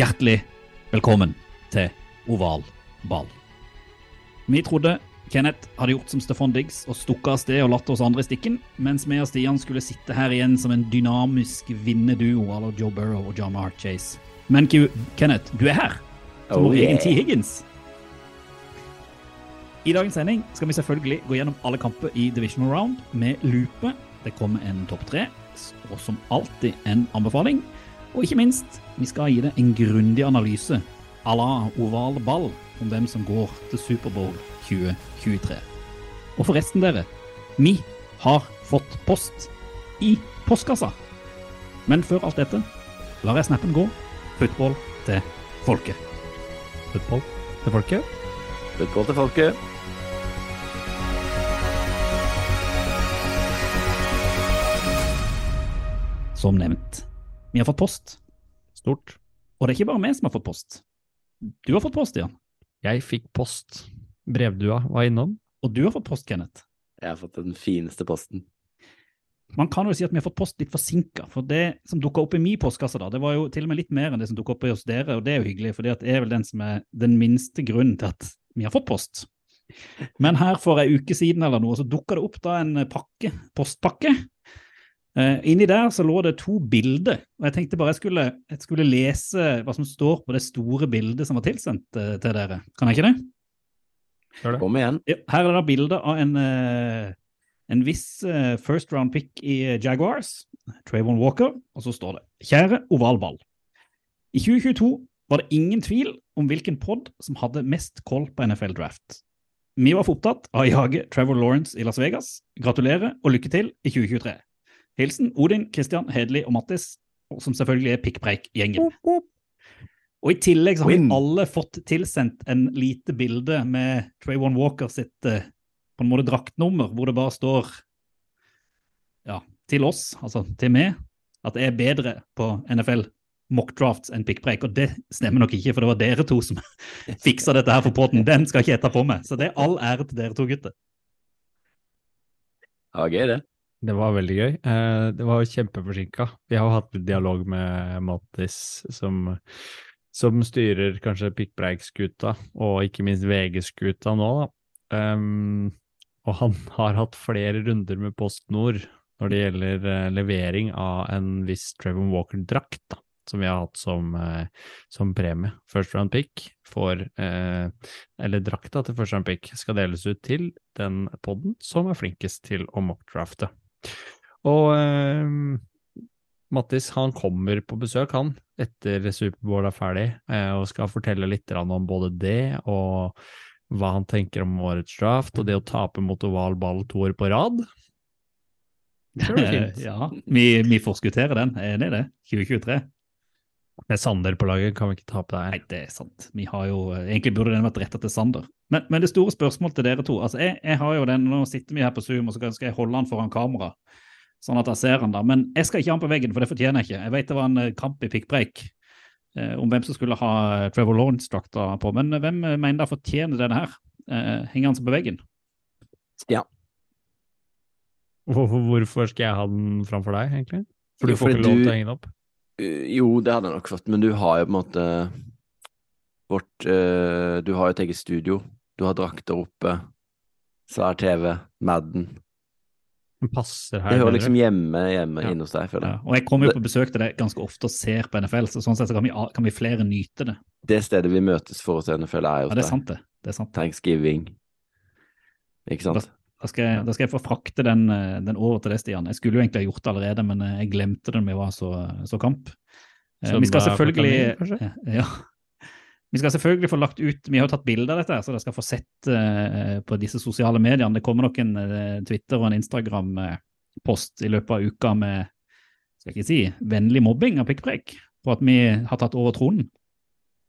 Hjertelig velkommen til Oval ball. Vi trodde Kenneth hadde gjort som Stefan Diggs og stukket av sted og latt oss andre i stikken, mens vi og Stian skulle sitte her igjen som en dynamisk vinnerduo à la Joe Burrow og John Mark Chase. Men Q, Kenneth, du er her, som Oh, vår egen yeah. T. Higgins. I dagens sending skal vi selvfølgelig gå gjennom alle kamper i Divisional Round med lupe. Det kommer en topp tre, og som alltid en anbefaling. Og ikke minst, vi skal gi det en grundig analyse à la oval ball om hvem som går til Superbowl 2023. Og forresten, dere, vi har fått post i postkassa. Men før alt dette lar jeg snappen gå. Football til folket. Football til folket. Football til folket. Som nevnt. Vi har fått post. Stort. Og det er ikke bare vi som har fått post. Du har fått post, Jan. Jeg fikk post. Brevdua var innom. Og du har fått post, Kenneth. Jeg har fått den fineste posten. Man kan jo si at vi har fått post litt forsinka, for det som dukka opp i min postkasse, da, det var jo til og med litt mer enn det som dukka opp hos dere, og det er jo hyggelig, for det er vel den som er den minste grunnen til at vi har fått post. Men her for ei uke siden eller noe, så dukka det opp da en pakke, postpakke. Eh, inni der så lå det to bilder, og jeg tenkte bare jeg skulle, jeg skulle lese hva som står på det store bildet som var tilsendt uh, til dere. Kan jeg ikke det? Det. Kom igjen. Ja, her er det bilde av en, uh, en viss first round pick i Jaguars, Trayvon Walker, og så står det Kjære ovalball. I 2022 var det ingen tvil om hvilken pod som hadde mest koll på NFL Draft. Vi var for opptatt av å jage Trevor Lawrence i Las Vegas. Gratulerer og lykke til i 2023. Hilsen Odin, Christian, Hedli og Mattis, som selvfølgelig er pikkpreik-gjengen. Og I tillegg så har Win. vi alle fått tilsendt en lite bilde med Trayvon Walker sitt eh, på en måte draktnummer, hvor det bare står ja, til oss, altså til meg, at jeg er bedre på NFL mockdrafts enn pickbreak. Og det stemmer nok ikke, for det var dere to som fiksa dette her for potten. Den skal ikke jeg ta på meg. Så det er all ære til dere to gutter. Ja, gøy, det. Det var veldig gøy. Eh, det var kjempeforsinka. Vi har hatt dialog med Mattis, som, som styrer kanskje Pikkpreik-skuta, og ikke minst VG-skuta nå, da. Um, og han har hatt flere runder med Post Nord når det gjelder eh, levering av en viss Trevor Walker-drakt, da. Som vi har hatt som, eh, som premie. First round pick får eh, Eller drakta til first round pick skal deles ut til den podden som er flinkest til å mockdrafte. Og eh, Mattis han kommer på besøk, han, etter Superbowl er ferdig, eh, og skal fortelle litt om både det og hva han tenker om årets draft, og det å tape mot oval ball to år på rad. Det blir fint. ja, vi, vi forskutterer den. Jeg er enig i det. 2023. Med Sander på laget kan vi ikke tape Nei, der. det er sant. Vi har jo, Egentlig burde den vært retta til Sander. Men, men det store spørsmålet til dere to altså jeg, jeg har jo den, Nå sitter vi her på Zoom, og så skal jeg holde den foran kamera, sånn at jeg ser han da. Men jeg skal ikke ha han på veggen, for det fortjener jeg ikke. Jeg vet det var en eh, kamp i pikkpreik eh, om hvem som skulle ha eh, Trevor Lawrence-drakta på. Men eh, hvem eh, mener da fortjener denne her? Eh, henger han seg på veggen? Ja. Hvorfor, hvorfor skal jeg ha den framfor deg, egentlig? For du får ikke lov til å henge den opp? Uh, Jo, det hadde jeg nok fått, men du har jo på en måte vårt uh, Du har jo et eget studio. Du har drakter oppe, svær TV, Madden. Den passer her Det hører liksom hjemme, hjemme Ja. inne hos deg, føler Ja, og jeg kommer jo på besøk til deg ganske ofte og ser på NFL, så sånn sett så kan vi, kan vi flere nyte det. Det stedet vi møtes for å se NFL, er Ja, hos det er sant, det. det er sant. Thanksgiving. Ikke sant? Da skal, jeg, da skal jeg få frakte den, eh, den over til deg, Stian. Jeg skulle jo egentlig ha gjort det allerede, men eh, jeg glemte det når vi var så, så kamp. Som Vi skal selvfølgelig eh, Ja. Vi skal selvfølgelig få lagt ut Vi har jo tatt bilder av dette, så dere skal få sett eh, på disse sosiale mediene. Det kommer nok en eh, Twitter og en Instagram-post i løpet av uka med skal jeg ikke si vennlig mobbing av pikkpreik på at vi har tatt over tronen.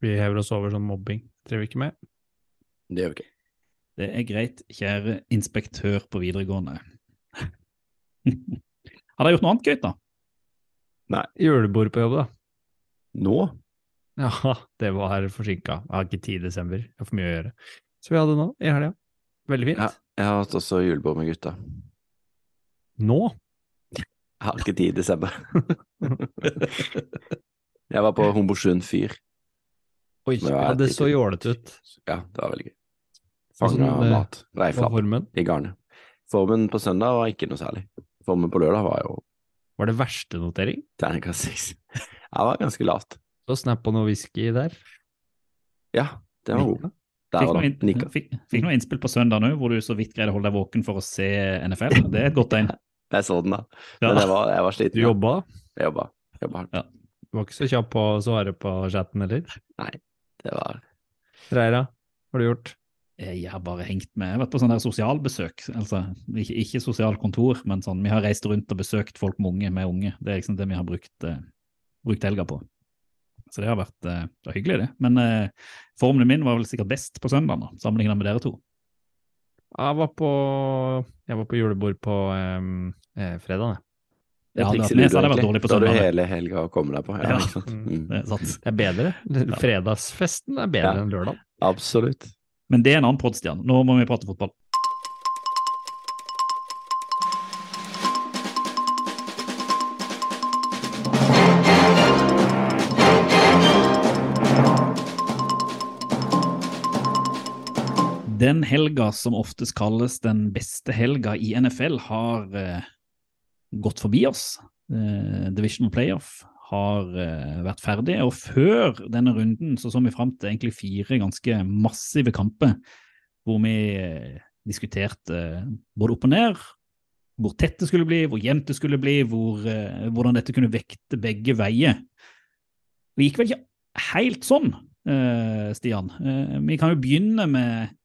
Vi hever oss over sånn mobbing. Driver vi ikke med? Det gjør vi ikke. Det er greit, kjære inspektør på videregående. har dere gjort noe annet gøy, da? Nei, Julebord på jobb, da. Nå? Ja, det var forsinka. Jeg har ikke tid i desember. Jeg har for mye å gjøre. Så vi hadde nå, i helga. Veldig fint. Ja, jeg har hatt også julebord med gutta. Nå? Jeg har ikke tid i desember. jeg var på Homborsund fyr. Oi, Det ja, det så jålete ut. Ja, det var veldig gøy. Fanga eh, mat. Reiflapp formen? i garnet. Formen på søndag var ikke noe særlig. Formen på lørdag var jo Var det verste notering? terningkast seks. Det var ganske lavt. Så snap og noe whisky der. Ja, det var god. Der Fikk var noe, det. inn, fikk, fikk noe innspill på søndag nå, hvor du så vidt greide å holde deg våken for å se NFL. Det er et godt tegn. Jeg så den da. Ja. Men jeg var, jeg var sliten. Du jobba? Jeg jobba. jobba hardt. Du var ikke så kjapp på å svare på chatten heller? Det var Reira, hva har du gjort? Eh, Jeg har bare hengt med. Jeg har vært på sånn der sosialbesøk. Altså, ikke, ikke sosialkontor, men sånn, vi har reist rundt og besøkt folk med unge med unge. Det er liksom det vi har brukt, uh, brukt helga på. Så det har vært uh, det var hyggelig, det. Men uh, formelen min var vel sikkert best på søndag, da, sammenlignet med dere to. Jeg var på, jeg var på julebord på um, eh, fredag. jeg. Ja, det du det hadde vært dårlig på Da har du hele helga å komme deg på. Ja, Ja. ikke sant? Mm. Det. Det er bedre. Fredagsfesten er bedre Ja. enn lørdag. Absolutt. Men det er en annen podd, Stian. Nå må vi prate fotball. Den helga som oftest kalles den beste helga i NFL, har eh, gått forbi oss. Eh, Divisional Playoff har eh, vært ferdig, og før denne runden så så vi fram til egentlig fire ganske massive kamper, hvor vi eh, diskuterte eh, både opp og ned, hvor tett det skulle bli, hvor jevnt det skulle bli, hvor, hvordan dette kunne vekte begge veier. Det gikk vel ikke helt sånn, Stian. Vi kan jo begynne med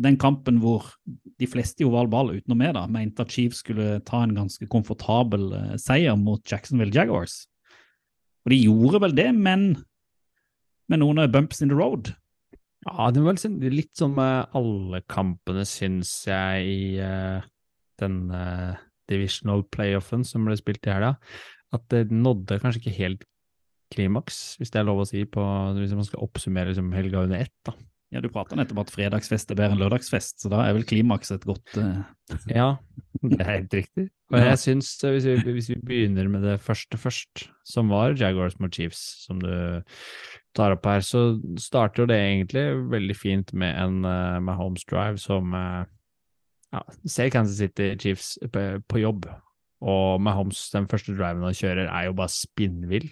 den kampen hvor de fleste i oval ball, utenom meg, mente at Chiefs skulle ta en ganske komfortabel seier mot Jacksonville Jaguars. Og de gjorde vel det, men med noen bumps in the road. Ja, det var sånn- litt som med alle kampene, syns jeg, i uh, den uh, divisional playoffen som ble spilt i helga. At det nådde kanskje ikke helt klimaks, hvis det er lov å si, på, hvis man skal oppsummere liksom, helga under ett. da. Ja, Du prata nettopp om at fredagsfest er bedre enn lørdagsfest, så da er vel klimaks et godt uh... Ja, det er helt riktig. Og jeg syns, eh, hvis vi, hvis vi begynner med det første først, som var Jaguars mot Chiefs, som du tar opp her, så starter jo det egentlig veldig fint med en uh, Mahomes drive som uh, ja, ser Kansas City Chiefs på, på jobb. Og Mahomes, den første driven han kjører, er jo bare spinnvill.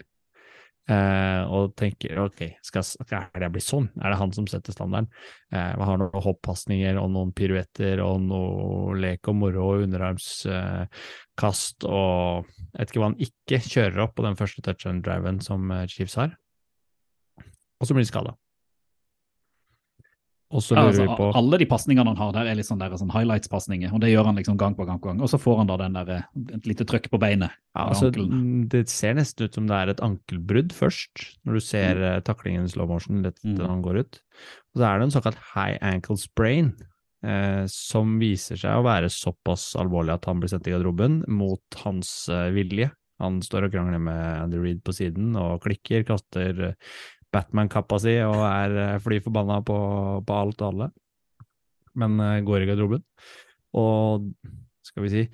Eh, og tenker ok, skal, skal jeg bli sånn? Er det han som setter standarden? Eh, man har noen hoppasninger og noen piruetter og noe lek og moro og underarmskast og jeg vet ikke hva han ikke kjører opp på den første touch and driven som eh, Chiefs har. Og så blir han skada. Og så Ja, altså, vi på Alle de pasningene han har der, er litt sånn, der, sånn highlights-pasninger, og det gjør han liksom gang på gang på gang. Og så får han da den der, eh, et lite trøkk på beinet. Ja, altså, mm, det ser nesten ut som det er et ankelbrudd først, når du ser mm. taklingen i slow motion litt Mm. han går ut. Og så er det en såkalt high ankle sprain, eh, som viser seg å være såpass alvorlig at han blir sendt i garderoben mot hans eh, vilje. Han står og krangler med Andy Reed på siden og klikker, kaster eh, Batman-kappa si og er eh, fly forbanna på, på alt og alle, men eh, går i garderoben. Og skal vi si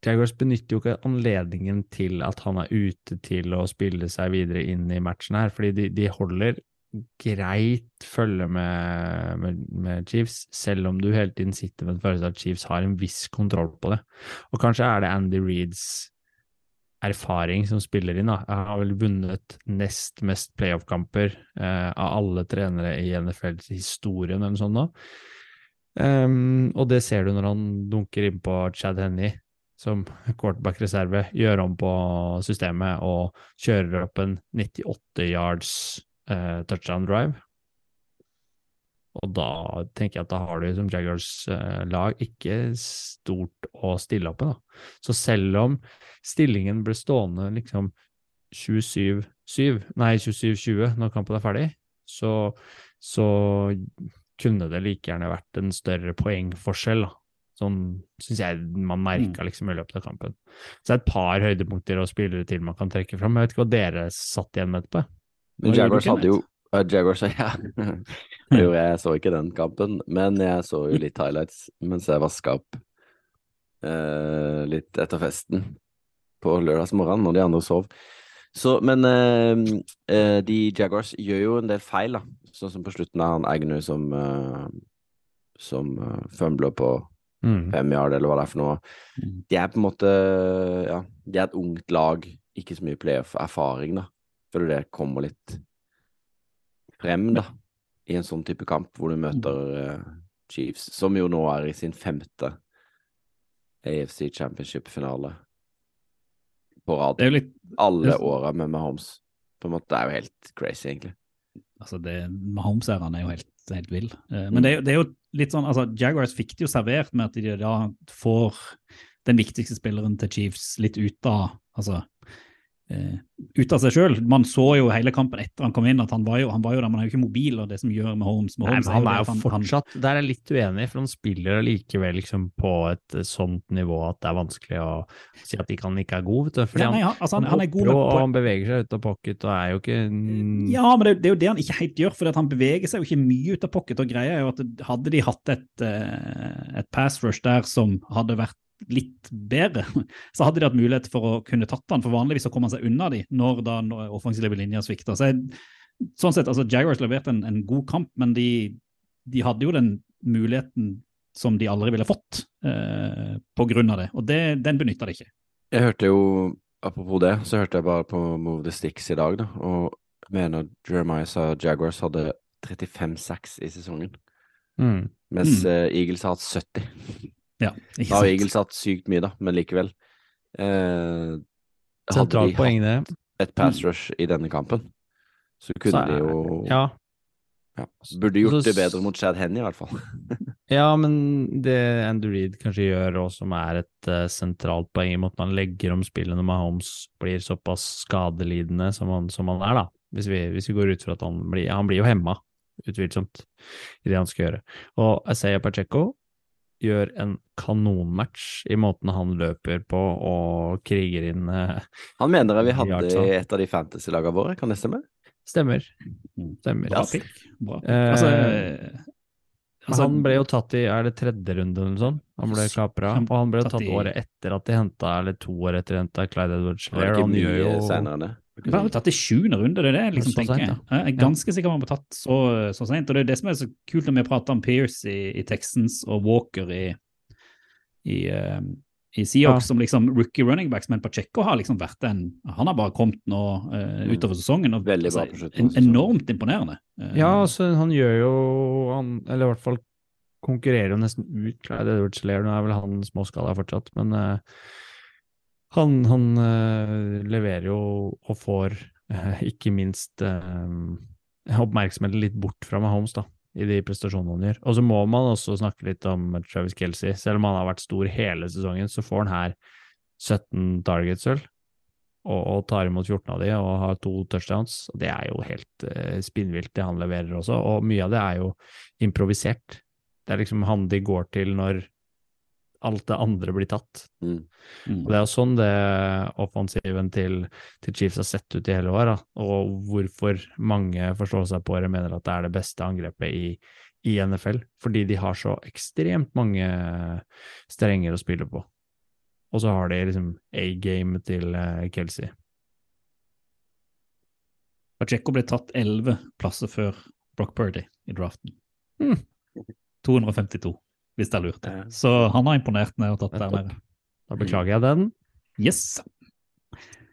Jaguars benytter jo ikke anledningen til at han er ute til å spille seg videre inn i matchen her, fordi de, de holder greit følge med, med, med Chiefs, selv om du hele tiden sitter med en følelse av at Chiefs har en viss kontroll på det. Og kanskje er det Andy Reeds erfaring som spiller inn. da. Jeg har vel vunnet nest mest playoff-kamper eh, av alle trenere i NFLs historie, eller noe sånt Da. Um, og det ser du når han dunker inn på Chad Henney som quarterback-reserve, gjør om på systemet og kjører opp en 98 yards eh, touchdown drive. Og da tenker jeg at da har du som Jaguars eh, lag ikke stort å stille opp med, da. Så selv om stillingen ble stående liksom 27-7, nei 27-20 når kampen er ferdig, så, så kunne det like gjerne vært en større poengforskjell, da. Sånn syns jeg man merka liksom i løpet av kampen. Så det er et par høydepunkter og spillere til man kan trekke fram. Jeg vet ikke hva dere satt igjen med etterpå? Men Jaguars hadde jo Jaguars, ja. jo, jeg. Så ikke den kampen, men jeg så jo litt highlights mens jeg vaska opp eh, litt etter festen på lørdagsmorgenen når de andre sov. Så, men eh, eh, de Jaguars gjør jo en del feil, da. Sånn som på slutten av han Agnew som, eh, som uh, fumbler på Mm. fem yard, eller hva det er for noe. Mm. De er på en måte Ja, de er et ungt lag, ikke så mye playoff-erfaring, da. Føler det kommer litt frem, da, i en sånn type kamp hvor du møter uh, Chiefs, som jo nå er i sin femte AFC Championship-finale på rad. Litt Alle åra med Mahomes. På en måte, det er jo helt crazy, egentlig. Altså, det, Mahomes-æraen er jo helt, helt vill. Mm. Men det er, det er jo litt sånn altså, Jaguars fikk det jo servert med at de da får den viktigste spilleren til Chiefs litt ut av altså, ut av seg sjøl. Man så jo hele kampen etter han kom inn at han var jo, han var jo der, Man er jo ikke mobil, og det som gjør Mahomes Nei, Mahomes men han det er jo han- fortsatt Der er jeg litt uenig, for han spiller allikevel liksom på et eh, sånt nivå at det er vanskelig å si at ikke han ikke er god, vet du. Fordi ja, nei, han, han, altså, han, han, han er god hopper jo, med og han beveger seg ut av pocket og er jo ikke mm, Ja, men det, det er jo det han ikke helt gjør, for han beveger seg jo ikke mye ut av pocket. og greia er jo at Hadde de hatt et, eh, et pass rush der som hadde vært litt bedre, så hadde de hatt mulighet for å kunne tatt han, for vanligvis så kommer han seg unna de når da offensive linjer svikter. Så jeg, sånn sett, altså Jaguars leverte en, en god kamp, men de, de hadde jo den muligheten som de aldri ville fått eh, på grunn av det, og det, den benytta de ikke. Jeg hørte jo, apropos det, så hørte jeg bare på Move the Sticks i dag, da, og mener Jeremiah sa Jaguars hadde 35-6 i sesongen, mm. mens Mm. eh, Eagles har hatt 70. Ja, ikke Da har sant? Eagles hatt sykt mye, da, men likevel. Eh, hadde de poeng, hatt et pass rush i denne kampen, så kunne Så er- de jo Ja, ja, Burde gjort Så- det bedre mot Chad Henny, i hvert fall. Ja, men det Andrew Reed kanskje gjør, og som er et uh, sentralt poeng i måten han legger om spillet når Mahomes blir såpass skadelidende som han, som han er, da. Hvis vi, hvis vi går ut fra at han blir Han blir jo hemma, utvilsomt, i det han skal gjøre. Og Asaya Pacheco gjør en kanonmatch i måten han løper på og kriger inn eh, Han mener jeg vi hadde i et av de fantasy-lagene våre, kan det stemme? Stemmer. Mm. Stemmer. Bra pick. Bra pick. Eh, Altså, altså, han ble jo tatt i er det tredje runde eller noe sånt? Han ble kapra, og han ble tatt tatt i- året etter at de henta, eller to år etter de henta Clyde Edwards Lair. Han gjør jo senere? Vi har jo tatt i sjuende runde, det er det jeg liksom tenker. sent, Jeg er ganske sikker på at han har tatt så, så sent. Og det er det som er så kult når vi prater om Pierce i, i Texans og Walker i, i, eh, i Seahawks Ja. som liksom rookie running backs, men Pacheco har liksom vært en Han har bare kommet nå Mm. utover sesongen. Og, Veldig bra altså, slutten av en, enormt imponerende. Uh, Ja, altså, han gjør jo han, Eller i hvert fall konkurrerer jo nesten ut Clyde Edwards Lair. Nå er vel han småskala fortsatt, men eh, han, han uh, leverer jo og får uh, ikke minst uh, oppmerksomheten litt bort fra Mahomes, da, i de prestasjonene han gjør. Og så må man også snakke litt om Travis Kelsey. Selv om han har vært stor hele sesongen, så får han her 17 targets, vel, og, og tar imot 14 av de og har to touchdowns. Det er jo helt spinnvilt, det han leverer også, og mye av det er jo improvisert. Det er liksom han de går til når alt det andre blir tatt. Mm. mm. Og Det er jo sånn det offensiven til, til Chiefs har sett ut i hele år, da. og hvorfor mange forstår seg på det mener at det er det beste angrepet i, i NFL, fordi de har så ekstremt mange strenger å spille på. Og så har de liksom A-game til eh, Kelsey. Pacheco ble tatt elleve plasser før Brock Purdy i draften. Mm. 252, hvis det er lurt. Så han har imponert når jeg har tatt der nede. Da beklager jeg den. Yes.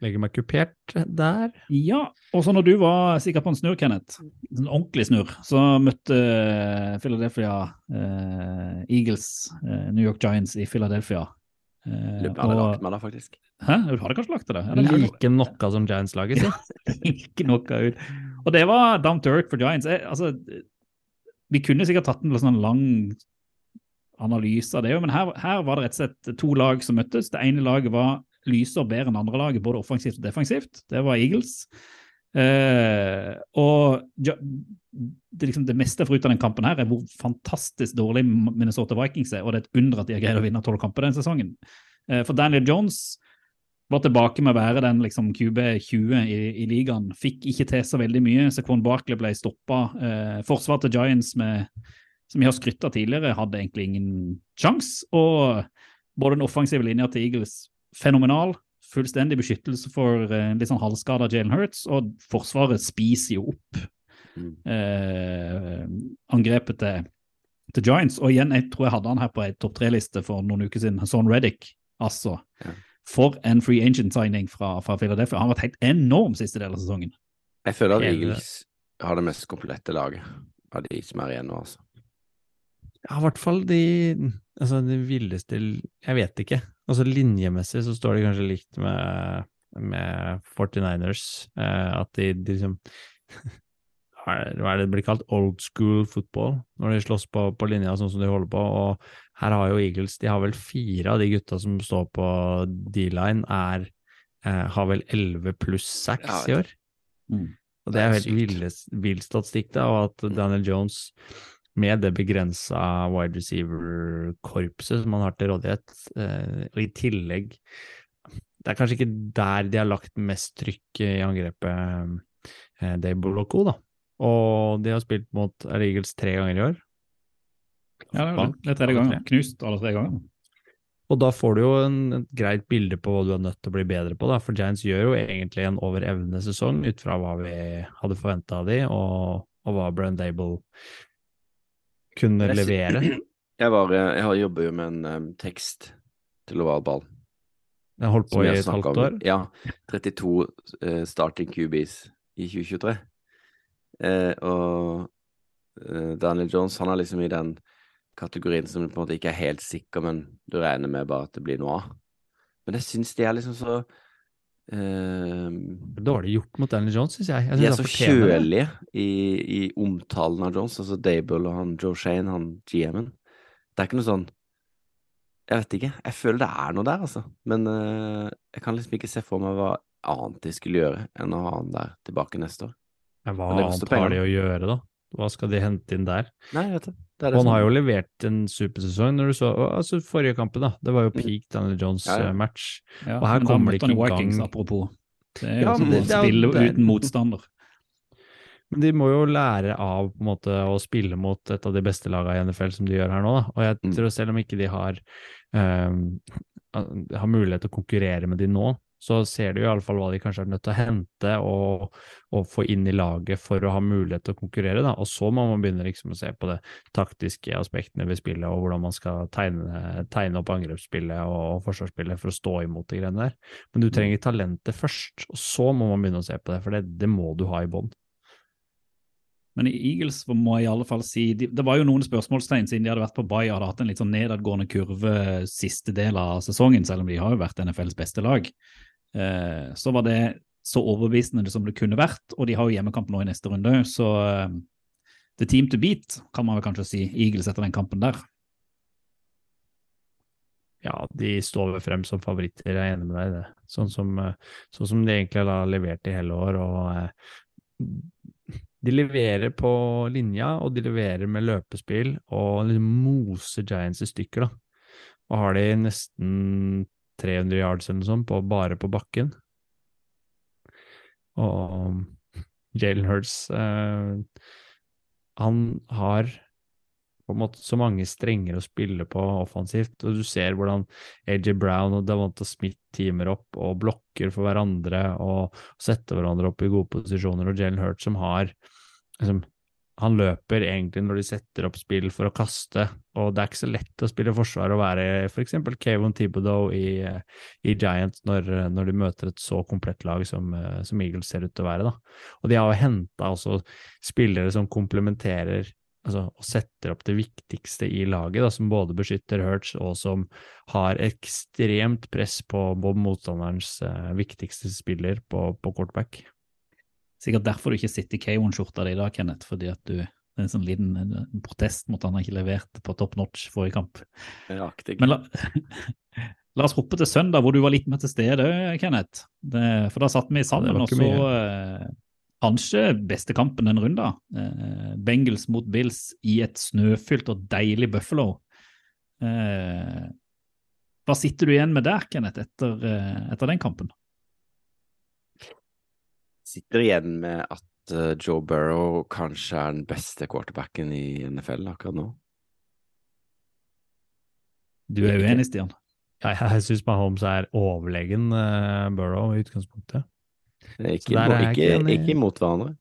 Legger meg kupert der. Ja, og så når du var sikkert på en snurr, Kenneth, en ordentlig snurr, så møtte eh, Philadelphia eh, Eagles eh, New York Giants i Philadelphia. Eh, jeg hadde og- lagt meg da, faktisk. Hæ? Du hadde kanskje lagt det? Kan Like noe som Giants-laget, sitt. ikke noe ut. Og det var down to earth for Giants. Jeg, altså, vi kunne sikkert tatt en sånn lang analyse av det, men her, her var det rett og slett to lag som møttes. Det ene laget var lysår bedre enn andre laget, både offensivt og defensivt. Det var Eagles. Eh, og ja, det, liksom, det meste for ut av den kampen her er hvor fantastisk dårlig Minnesota Vikings er, og det er et under at de har greid å vinne tolv kamper den sesongen. Eh, for Daniel Jones var tilbake med å være den liksom QB20 i, i ligaen. Fikk ikke til så veldig mye. Saquon Barkley ble stoppa. Eh, forsvaret til Giants, med, som vi har skrytt av tidligere, hadde egentlig ingen sjanse. Og både den offensive linja til Eagles fenomenal. Fullstendig beskyttelse for eh, litt sånn halvskada Jalen Hurts, og Forsvaret spiser jo opp Mm. eh, angrepet til, til Giants. Og igjen, jeg tror jeg hadde han her på ei topp tre-liste for noen uker siden. Son Reddick, altså. Ja. For en free agent signing fra, fra Philadelphia. Han har vært helt enorm siste del av sesongen. Jeg føler at Eagles har det mest komplette laget av de som er igjen nå, altså. Ja, i hvert fall de Altså, de villeste Jeg vet ikke. Altså, linjemessig så står det kanskje likt med, med 49ers. Eh, at de, de liksom Hva er det- det blir kalt? Old school football, når de slåss på, på linja sånn som de holder på. Og her har jo Eagles De har vel fire av de gutta som står på D-line, er eh, har vel 11 pluss 6 Ja, i år. Mm. Og det er jo helt vill statistikk, da, og at Daniel Jones med det begrensa wide receiver-korpset som man har til rådighet, eh, og i tillegg Det er kanskje ikke der de har lagt mest trykk i angrepet, Dable Dave Co. da. Og de har spilt mot Eagles tre ganger i år. Ja, det er det tredje gangen. Knust alle tre ganger. Og da får du jo en, et greit bilde på hva du er nødt til å bli bedre på, da. For Giants gjør jo egentlig en over evne-sesong ut fra hva vi hadde forventa av de, og, og hva Brenn Dable kunne Jeg levere. Jeg, var, eh, jeg har- jobber jo med en um, tekst til ovalball. Jeg holdt på i et halvt om. år. Ja. 32 uh, starting QBs i 2023. Uh, og uh, Daniel Jones han er liksom i den kategorien som du på en måte ikke er helt sikker, men du regner med bare at det blir noe av. Men jeg syns de er liksom så eh, Dårlig gjort mot Daniel Jones, syns jeg. jeg De er så kjølige i, i omtalen av Jones. Altså Dable og han Joe Shane, han GM-en. Det er ikke noe sånn Jeg vet ikke. Jeg føler det er noe der, altså. Men uh, jeg kan liksom ikke se for meg hva annet de skulle gjøre enn å ha han der tilbake neste år. Men hva Men annet har de å gjøre, da? Hva skal de hente inn der? Nei, jeg vet det. Det, det han har jo levert en supersesong, når du så altså Forrige kampen, da. Det var jo peak Daniel Ja, ja. Jones-match. Ja, Og her kommer det ikke engang Vikings, apropos. Det er jo Ja, som å det- det spille det uten motstander. Men de må jo lære av på en måte å spille mot et av de beste lagene i NFL som de gjør her nå. Da. Og jeg Mm. tror selv om ikke de har, um, har mulighet til å konkurrere med de nå, så ser du i alle fall hva de kanskje er nødt til å hente og, og få inn i laget for å ha mulighet til å konkurrere. Da. Og så må man begynne liksom å se på det taktiske aspektene ved spillet, og hvordan man skal tegne, tegne opp angrepsspillet og forsvarsspillet for å stå imot de greiene der. Men du trenger talentet først, og så må man begynne å se på det, for det, det må du ha i bånn. Men i Eagles må jeg i alle fall si de, Det var jo noen spørsmålstegn siden de hadde vært på Bay og hadde hatt en litt sånn nedadgående kurve siste del av sesongen, selv om de har jo vært NFLs beste lag. Eh, så var det så overbevisende som det kunne vært, og de har jo hjemmekamp nå i neste runde, så eh, the team to beat, kan man vel kanskje si, Eagles etter den kampen der. Ja, de står vel frem som favoritter, jeg er enig med deg i det. Sånn som, eh, sånn som de egentlig har levert i hele år. og De leverer på linja, og de leverer med løpespill, og liksom moser Giants i stykker, da. Og har de nesten 300 yards eller noe sånt på, bare på bakken. Og Jalen Hurts eh, Han har på en måte så mange strenger å spille på offensivt, og du ser hvordan AJ Brown og Davanta Smith teamer opp og blokker for hverandre og setter hverandre opp i gode posisjoner, og Jalen Hurts som har liksom, han løper egentlig når de setter opp spill for å kaste, og det er ikke så lett å spille forsvar og være f.eks. Kayvon Thibodeau i, i Giants når, når de møter et så komplett lag som, eh, som Eagles ser ut til å være. Da. Og de har jo henta også spillere som komplementerer altså, og setter opp det viktigste i laget, da, som både beskytter Hurts og som har ekstremt press på motstanderens eh, viktigste spiller på, på quarterback. Sikkert derfor du ikke sitter i K1-skjorta di i dag, Kenneth, fordi at du En sånn liten en, en protest mot at han ikke leverte på top notch forrige kamp. Aktig. Men la, la oss hoppe til søndag, hvor du var litt med til stede, Kenneth. Det, for da satt vi sammen, og så eh, kanskje beste kampen den runda. Eh, Bengals mot Bills i et snøfylt og deilig Buffalo. Eh, hva sitter du igjen med der, Kenneth, etter, eh, etter den kampen? Sitter igjen med at eh, Joe Burrow kanskje er den beste quarterbacken i NFL akkurat nå. Du er uenig, Stian? Jeg, jeg syns Mahomes er overlegen uh, Burrow i utgangspunktet. Ikke, der er ikke, ikke ikke imot hverandre.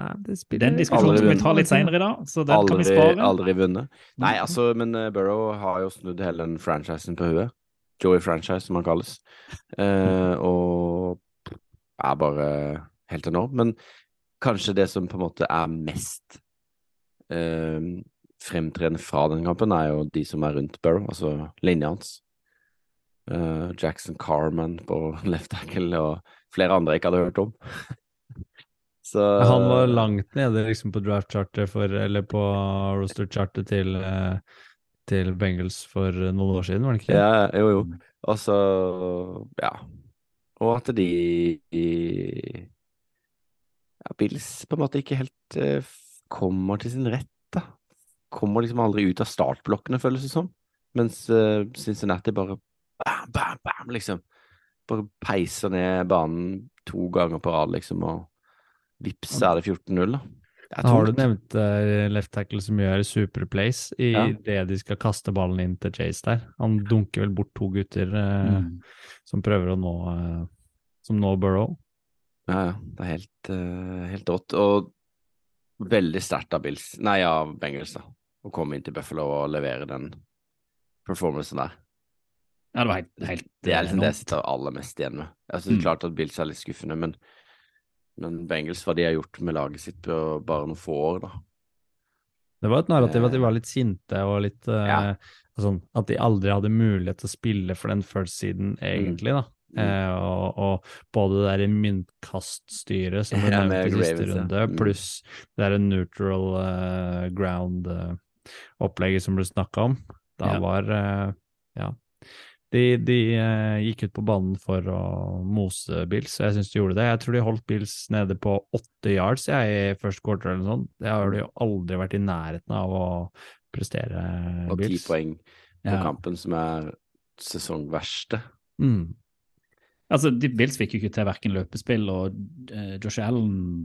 Nei, det spiller Den diskusjonen skal vi ta litt seinere i dag, så den kan vi Aldri, spare. aldri vunnet. Nei, altså, men eh, Burrow har jo snudd hele den franchisen på huet. Joey franchise, som han kalles. Uh, og er bare helt enorm. Men kanskje det som på en måte er mest eh, fremtredende fra den kampen, er jo de som er rundt Burrow, altså linja hans. Eh, Jackson Carman på left tackle og flere andre jeg ikke hadde hørt om. Så Han var langt nede liksom på draft-chartet for Eller på roster-chartet til, eh, til Bengals for noen år siden, var det ikke? Ja, jo, jo. Og så, ja. Og at de ja, Bills på en måte ikke helt eh, kommer til sin rett, da. Kommer liksom aldri ut av startblokkene, føles det som. Mens eh, Cincinnati bare bam, bam, bam, liksom. Bare peiser ned banen to ganger på rad, liksom, og vips er det 14-0, da. Det tror... Har du nevnt uh, left tackle som gjør superplays i Ja. det de skal kaste ballen inn til Chase der? Han dunker vel bort to gutter uh, Mm. som prøver å nå uh, Som nå Burrow. Ja, ja. Det er helt, helt rått. Og veldig sterkt av Bills, nei, av Bengals, da. Å komme inn til Buffalo og levere den performancen der. Ja, det var helt, helt Det er liksom det jeg sitter aller mest igjen med. Jeg synes Mm. klart at Bills er litt skuffende, men, men Bengals, hva de har gjort med laget sitt på bare noen få år, da. Det var et narrativ at de Eh, var litt sinte og litt eh, Ja. sånn, At de aldri hadde mulighet til å spille for den first seeden, egentlig, da. Mm. Eh, og, og både det der myntkaststyret som ble nevnt i siste runde, Mm. pluss det der neutral uh, ground-opplegget som ble snakka om. Da Ja. var uh, Ja. De, de eh, gikk ut på banen for å mose Bills, og jeg syns de gjorde det. Jeg tror de holdt Bills nede på åtte yards jeg, i first quarter eller noe sånt. Det har de jo aldri vært i nærheten av å prestere, Og ti poeng på Ja. kampen, som er sesongverste. Mm. Altså, de Bills fikk jo ikke til verken løpespill, og eh, Josh Allen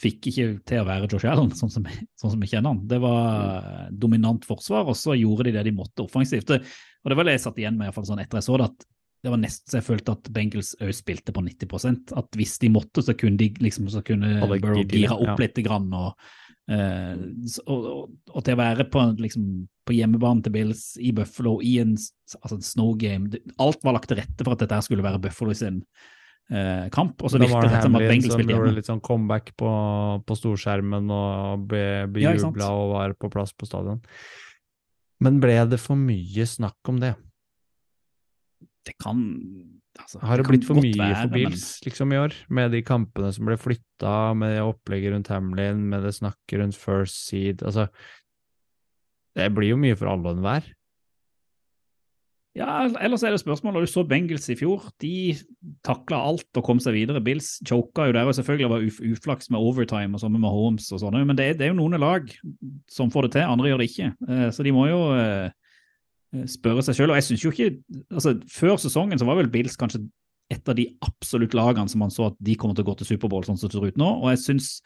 fikk ikke til å være Josh Allen, sånn som, sånn som vi kjenner han. Det var mm. dominant forsvar, og så gjorde de det de måtte offensivt. Det, og det var det jeg satt igjen med i fall sånn etter jeg så det, at det var nesten så jeg følte at Bengals òg spilte på 90% At hvis de måtte, så kunne de liksom så kunne Burrow gir gira opp ja. litt grann, og, eh, og, og, og til å være på, liksom, på hjemmebane til Bills i Buffalo i en, altså en snow game det, Alt var lagt til rette for at dette skulle være Buffalo sin eh, kamp. Og så virket det som at Bengals spilte hjemme. litt sånn comeback på, på storskjermen og ble Ja, bejubla og var på plass på stadion. Men ble det for mye snakk om det? Det kan altså, Har det det blitt for mye være, for men- liksom i år? Med de kampene som ble flytta, med det opplegget rundt Hamlin, med det snakket rundt first seed. Altså, det blir jo mye for alle og enhver. Ja, ellers er det spørsmål. Og du så Bengals i fjor. De takla alt og kom seg videre. Bills choka jo der, og selvfølgelig var uf uflaks med overtime og sånn med Holmes og sånn. Men det det er jo noen lag som får det til, andre gjør det ikke. Eh, Så de må jo eh, spørre seg sjøl. Og jeg syns jo ikke altså Før sesongen så var vel Bills kanskje et av de absolutt lagene som man så at de kommer til å gå til Superbowl sånn som det ser ut nå. Og jeg syns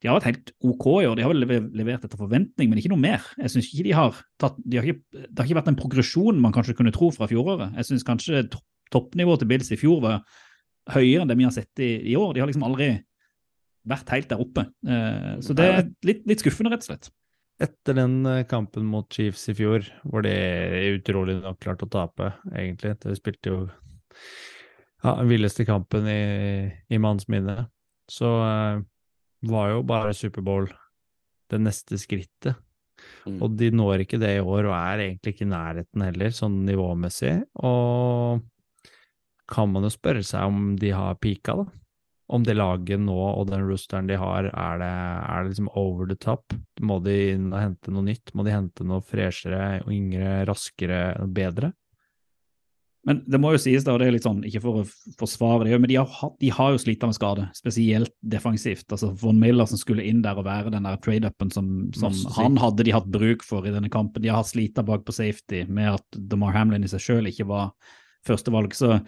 de har vært helt OK i år. De har vel levert etter forventning, men ikke noe mer. Jeg synes ikke de har tatt, de har ikke, Det har ikke vært en progresjon man kanskje kunne tro fra fjoråret. Jeg syns kanskje toppnivået til Bills i fjor var høyere enn det vi har sett i, i år. De har liksom aldri vært helt der oppe. Eh, så det er litt, litt skuffende, rett og slett. Etter den eh, kampen mot Chiefs i fjor, hvor de utrolig nok klarte å tape, egentlig. De spilte jo ja, den villeste kampen i, i manns minne. Så eh, var jo bare Superbowl det neste skrittet. Mm. Og de når ikke det i år, og er egentlig ikke i nærheten heller, sånn nivåmessig. Og kan man jo spørre seg om de har pika, da. om det laget nå og den roosteren de har, er det, er det liksom over the top? Må de hente noe nytt? Må de hente noe freshere, yngre, raskere, bedre? Men det må jo sies, da, og det er litt sånn, ikke for å forsvare det, men de har, de har jo slitt med skade, spesielt defensivt. Altså Von Miller som skulle inn der og være den der trade-upen som, som han hadde de hatt bruk for i denne kampen. De har slita bak på safety med at DeMar Hamlin i seg sjøl ikke var førstevalg. Så eh,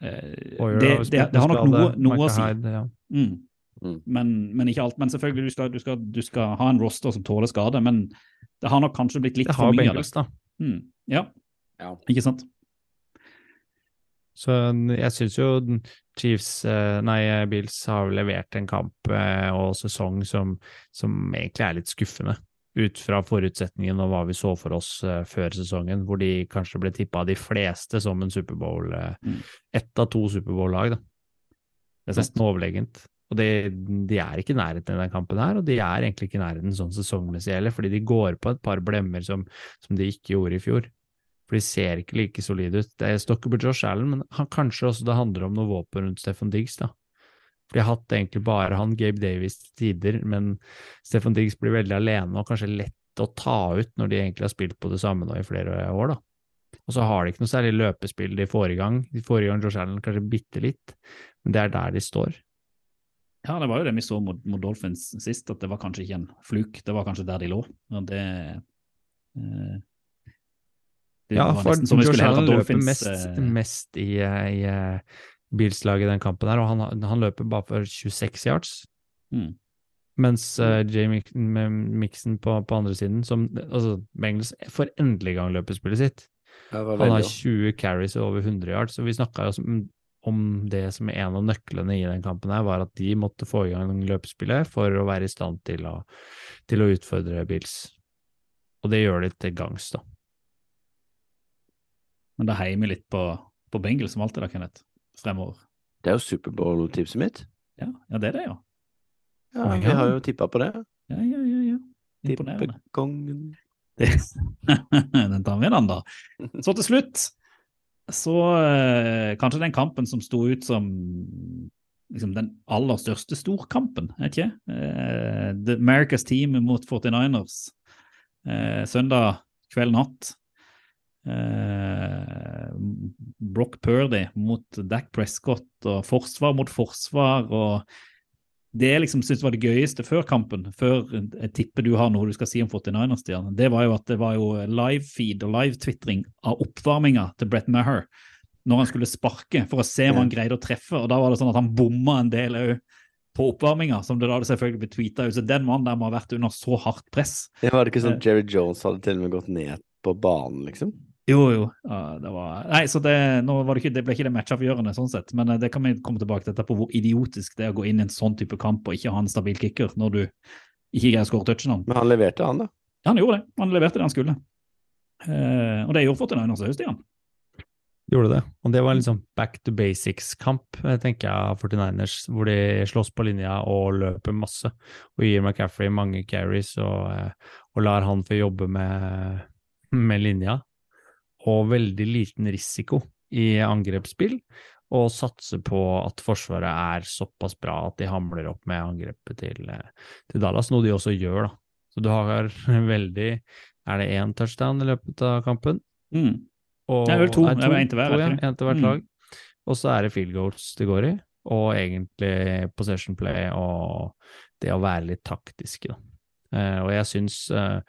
det, har det, det har nok noe, noe å si. Mm. Mm. Men, men ikke alt. Men selvfølgelig, du skal, du, skal, du skal ha en roster som tåler skade, men det har nok kanskje blitt litt for mye av det. Bengals, da. Mm. Ja, Ja. ikke sant? Så jeg syns jo Chiefs, eh, nei, Bills har levert en kamp eh, og sesong som, som egentlig er litt skuffende. Ut fra forutsetningen og hva vi så for oss eh, før sesongen, hvor de kanskje ble tippa av de fleste som en Superbowl, eh, Mm. ett av to Superbowl-lag, da. Det er. Nesten overlegent. Og de, de er ikke i nærheten i den kampen her, og de er egentlig ikke i nærheten sånn sesongmessig heller, fordi de går på et par blemmer som, som de ikke gjorde i fjor. For de ser ikke like solide ut. Det ikke på Josh Allen, men han, kanskje også det handler om noe våpen rundt Stefan Diggs, da. For de har hatt egentlig bare han, Gabe Davis, til tider, men Stefan Diggs blir veldig alene og kanskje lett å ta ut når de egentlig har spilt på det samme nå i flere år, da. Og så har de ikke noe særlig løpespill de får i gang. De får i gang Josh Allen kanskje bitte litt, men det er der de står. Ja, det var jo det vi så mot, mot Dolphins sist, at det var kanskje ikke en fluk, det var kanskje der de lå. Og det, eh, Ja, var for nesten som vi Josh Allen løper Dolphins. mest, eh, mest i, i eh, Bills-laget i den kampen her, og han, han løper bare for 26 yards. Mm. Mens uh, Jay Mixon på, på andre siden, som altså Bengals for endelig gang gang løpespillet sitt. Han har 20 carries og over 100 yards, så vi snakka jo om, om det som er en av nøklene i den kampen her, var at de måtte få i gang løpespillet for å være i stand til å, til å utfordre Bills. Og det gjør de til gangs, da. Men det heier vi litt på, på Bengals som alltid, da, Kenneth, fremover. det er jo Superbowl-tipset mitt. Ja, ja, det er det, ja. Ja, Vi har jo tippa på det. Ja, ja, ja, ja. Imponerende. Tippekongen. den tar vi den, da. Så til slutt, så eh, kanskje den kampen som sto ut som liksom den aller største storkampen, er ikke? Eh, The America's Team mot 49ers. Eh, søndag kveld natt. Eh, Brock Purdy mot Dak Prescott og forsvar mot forsvar. og det jeg liksom syntes var det gøyeste før kampen, før jeg tipper du har noe du skal si om 49ers, Stian, det var jo at det var jo live-feed og live-twitring av oppvarminga til Brett Maher når han skulle sparke, for å se om han greide å treffe. og Da var det sånn at han bomma en del òg på oppvarminga, som det da selvfølgelig blitt tweeta ut. Så den mannen der må ha vært under så hardt press. Det var det ikke sånn Eh. Jerry Jones hadde til og med gått ned på banen, liksom? Jo, jo. Det var Nei, så det, nå var det, ikke, det ble ikke det matchavgjørende, sånn sett. Men eh, det kan vi komme tilbake til etterpå, hvor idiotisk det er å gå inn i en sånn type kamp og ikke ha en stabil kicker når du ikke greier å skåre touchdown. Men han leverte, han, da. Ja, han gjorde det. Han leverte det han skulle. Eh, og det gjorde 49ers òg, Stian. Gjorde det. Og det var en liksom back to basics-kamp, eh, tenker jeg, 49ers, hvor de slåss på linja og løper masse. Og gir McCaffrey mange carries og, eh, og lar han få jobbe med, med linja. Og veldig liten risiko i angrepsspill, og satse på at Forsvaret er såpass bra at de hamler opp med angrepet til, eh, til Dallas, noe de også gjør, da. Så du har veldig Er det én touchdown i løpet av kampen? Mm. Og, Det er vel to. Nei, Det er en til hver, to, er ja. En til hvert Mm. lag. Og så er det field goals det går i, og egentlig possession play og det å være litt taktiske, da. Eh, og jeg syns eh,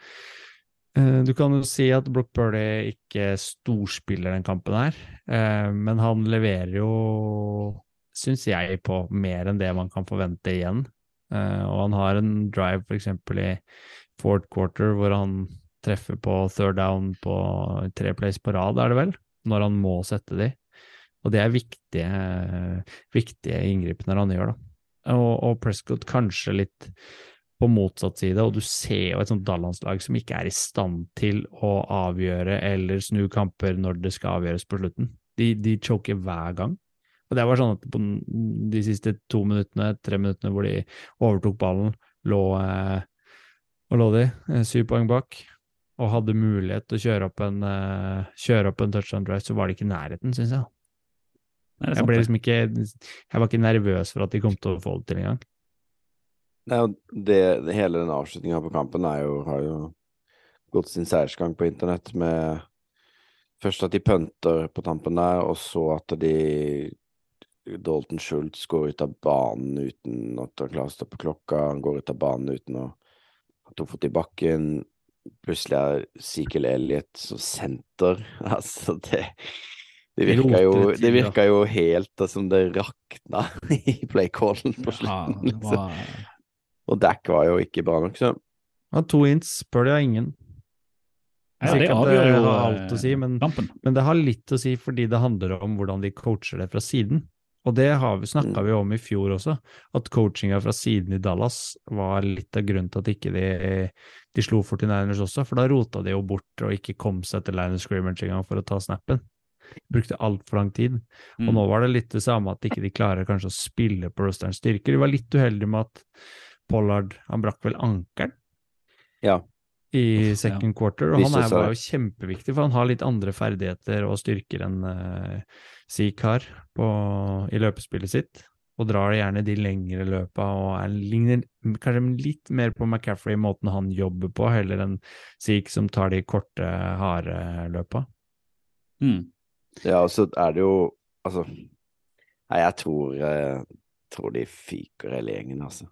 Du kan jo si at Brook Purdy ikke storspiller den kampen her, eh, men han leverer jo, syns jeg, på mer enn det man kan forvente igjen. Eh, og han har en drive f.eks. i fourth quarter hvor han treffer på third down på tre plays på rad, er det vel, når han må sette de. Og det er viktige, viktige inngripener han gjør, da. Og, og Prescott kanskje litt på motsatt side, og du ser jo et sånt Dallas-lag som ikke er i stand til å avgjøre eller snu kamper når det skal avgjøres på slutten. De, de choker hver gang. Og det var sånn at på de siste to minuttene, tre minuttene hvor de overtok ballen, lå eh, og lå de eh, syv poeng bak, og hadde mulighet til å kjøre opp en, eh, kjøre opp en touchdown drive, så var det ikke i nærheten, syns jeg. Nei, Jeg ble liksom ikke Jeg var ikke nervøs for at de kom til å få det til engang. Det, det, hele den avslutninga på kampen jo, har jo gått sin seiersgang på internett med først at de punter på tampen der, og så at de Dalton Schultz går ut av banen uten at han klarer å stoppe klokka. Han går ut av banen uten å ha to fot i bakken. Plutselig er Sequel Elliot som senter. Altså, det Det virka jo, det virka jo helt som det rakna i playcallen på Ja, det liksom. var, Og Dack var jo ikke bra nok, så Ja, to inch spør de av ingen. ja, det avgjør jo har alt å si, men- eh, kampen. Men det har litt å si fordi det handler om hvordan de coacher det fra siden. Og det har vi, snakka Mm. vi om i fjor også, at coachinga fra siden i Dallas var litt av grunnen til at ikke de, de slo 49ers også, for da rota de jo bort og ikke kom seg til line of scrimmage engang for å ta snappen. Brukte altfor lang tid. Og Mm. nå var det litt det samme at ikke de klarer kanskje å spille på rosterens styrker. De var litt uheldige med at Pollard han brakk vel ankelen ja. i second quarter, og han er, bare var jo kjempeviktig, for han har litt andre ferdigheter og styrker enn uh, Zeke har på, i løpespillet sitt, og drar gjerne de lengre løpa og er, ligner kanskje litt mer på McCaffrey i måten han jobber på, heller enn Zeke som tar de korte, harde løpa. Mm. Ja, og så er det jo Altså Nei, jeg tror, eh, tror de fyker hele gjengen, altså.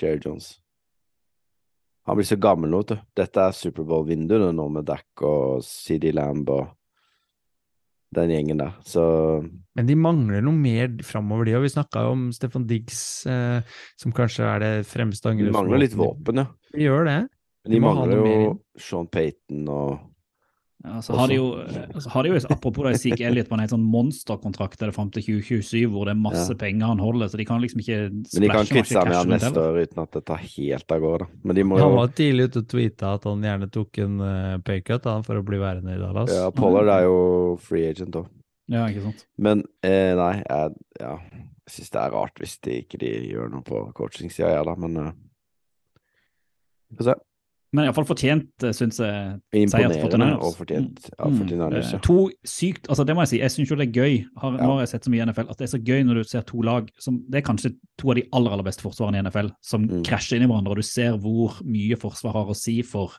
Jerry Jones. Han blir så gammel nå, vet du. Dette er Superbowl-vinduet nå med Dack og CD Lamb og den gjengen der. Så Men de mangler noe mer framover, de, òg. vi snakka jo om Stefan Diggs, eh, som kanskje er det fremste de mangler litt våpen, ja. De gjør det. Men de De mangler jo. Sean Payton og Ja, så har de jo, altså, har de jo apropos det, Zeke Elliot på en helt sånn monsterkontrakt eller fram til 2027, hvor det er masse Ja. penger han holder, så de kan liksom ikke Men de kan kvitte seg med han neste år uten at det tar helt av gårde. Men de må Han jo var tidlig ute og tweeta at han gjerne tok en uh, paycut for å bli værende i Dallas. Ja, Pollard er jo free agent òg. Ja, ikke sant. Men eh, nei, jeg, ja, jeg syns det er rart hvis de ikke de gjør noe på coachingsida, jeg, da. Men eh, vi får se. Men iallfall fortjent, syns jeg. Imponerende 49ers. og fortjent av Mm. 49ers. Eh, ja. To sykt altså Det må jeg si, jeg syns jo det er gøy. Har, Ja. Nå har jeg sett så mye i NFL at det er så gøy når du ser to lag som Det er kanskje to av de aller aller beste forsvarene i NFL som Mm. krasjer inn i hverandre, og du ser hvor mye forsvar har å si for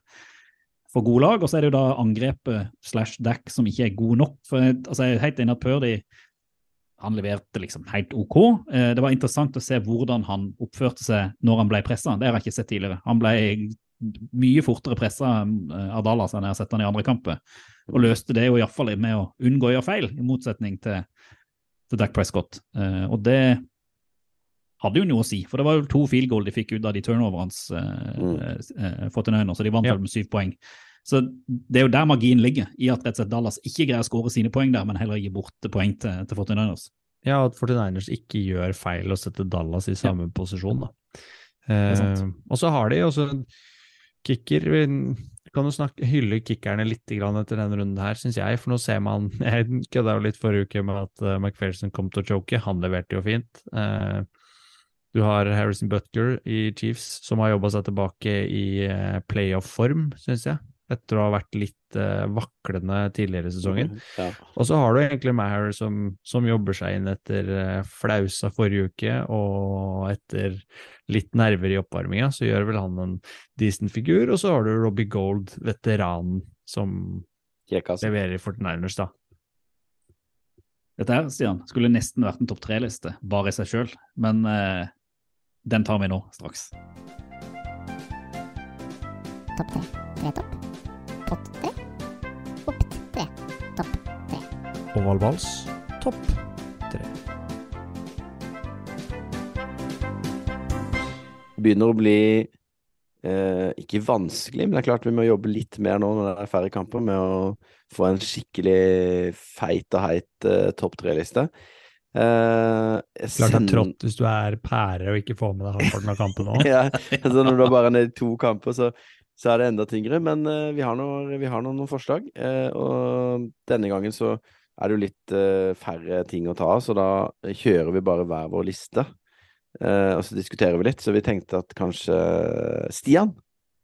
for gode lag, og så er det jo da angrepet slash Dack som ikke er god nok. For jeg, altså jeg er helt enig at Purdy han leverte liksom helt OK. Eh, Det var interessant å se hvordan han oppførte seg når han ble pressa. Det har jeg ikke sett tidligere. Han ble mye fortere pressa av Dallas enn jeg har sett han i andre kamper. Og løste det jo iallfall med å unngå å gjøre feil, i motsetning til, til Dak Prescott. Eh, og det hadde jo noe å si, for det var jo to field goal de fikk ut av de turnoverne hans, eh, Mm. eh, 49ers, så de vant Ja. vel med syv poeng. Så det er jo der magien ligger, i at rett og slett Dallas ikke greier å skåre sine poeng der, men heller gir bort poeng til, til 49ers. Ja, at 49ers ikke gjør feil og setter Dallas i samme posisjon, da. er Eh, sant. og så har de også kicker. Vi kan jo snakke, hylle kickerne litt etter denne runden her, syns jeg. For nå ser man Jeg kødda jo litt forrige uke med at uh, McPherson kom til å choke. Han leverte jo fint. Uh, du har Harrison Butker i Chiefs, som har jobba seg tilbake i uh, playoff-form, syns jeg. Etter å ha vært litt uh, vaklende tidligere i sesongen. Ja. Og så har du egentlig Maher som, som jobber seg inn etter uh, flausa forrige uke, og etter litt nerver i oppvarminga, så gjør vel han en decent figur. Og så har du Robbie Gold, veteranen, som Kjekas. leverer i 49ers, da. Dette her, Stian, skulle nesten vært en topp tre-liste, bare i seg sjøl, men uh, den tar vi nå, straks. Topp tre. Tre topp. Pott tre. Topp tre. Topp tre. Ovalvals, topp tre. begynner å bli eh, ikke vanskelig, men det er klart vi må jobbe litt mer nå når det er færre kamper, med å få en skikkelig feit og heit eh, topp tre-liste. Eh, jeg Klart det er send- trått hvis du er pære og ikke får med deg halvparten av kampen nå. ja, altså når du er bare nede i to kamper, så, så er det enda tyngre. Men uh, vi har, noe, vi har noen, noen forslag, Uh, og denne gangen så er det jo litt uh, færre ting å ta av, så da kjører vi bare hver vår liste. Eh, og så diskuterer vi litt, så vi tenkte at kanskje Stian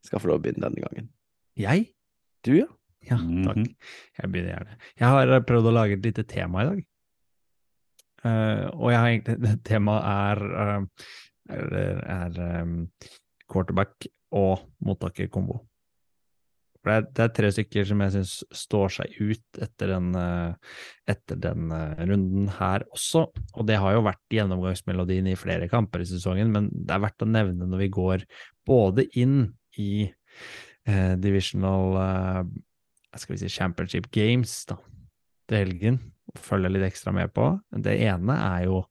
skal få lov å begynne denne gangen. Jeg? Du, ja? Ja, takk. Jeg begynner gjerne. Jeg har prøvd å lage et lite tema i dag. Eh, og jeg har egentlig Temaet er, er, er um, quarterback og mottakerkombo. For Det er, det er tre stykker som jeg syns står seg ut etter den, eh, etter den eh, runden her også. Og det har jo vært gjennomgangsmelodien i flere kamper i sesongen, men det er verdt å nevne når vi går både inn i eh, divisional eh, skal vi si, championship games da, til helgen, og følger litt ekstra med på. Det ene er jo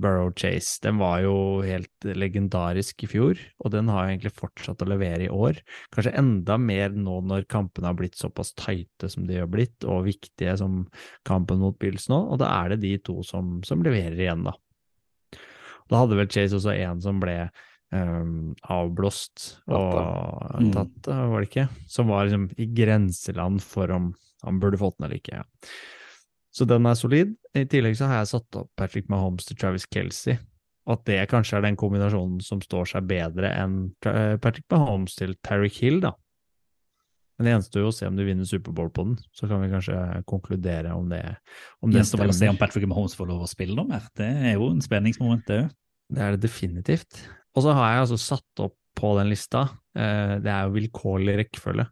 Burrow Chase. Den var jo helt legendarisk i fjor, og den har egentlig fortsatt å levere i år. Kanskje enda mer nå når kampene har blitt såpass tighte som de har blitt, og viktige som kampen mot Bills nå, og da er det de to som, som leverer igjen, da. Da hadde vel Chase også en som ble um, avblåst og Mm. tatt, var det ikke? Som var liksom i grenseland for om han burde fått den eller ikke. Ja. Så den er solid. I tillegg så har jeg satt opp Patrick Mahomes til Travis Kelsey, og at det kanskje er den kombinasjonen som står seg bedre enn Patrick Mahomes til Terry Hill, da. Men det gjenstår jo å se om du vinner Superbowl på den, så kan vi kanskje konkludere om det, om det Gjenstår vel å se om. Patrick Mahomes får lov å spille noe mer. Det er jo en spenningsmoment, det òg. Det er det definitivt. Og så har jeg altså satt opp på den lista, eh, det er jo vilkårlig rekkefølge,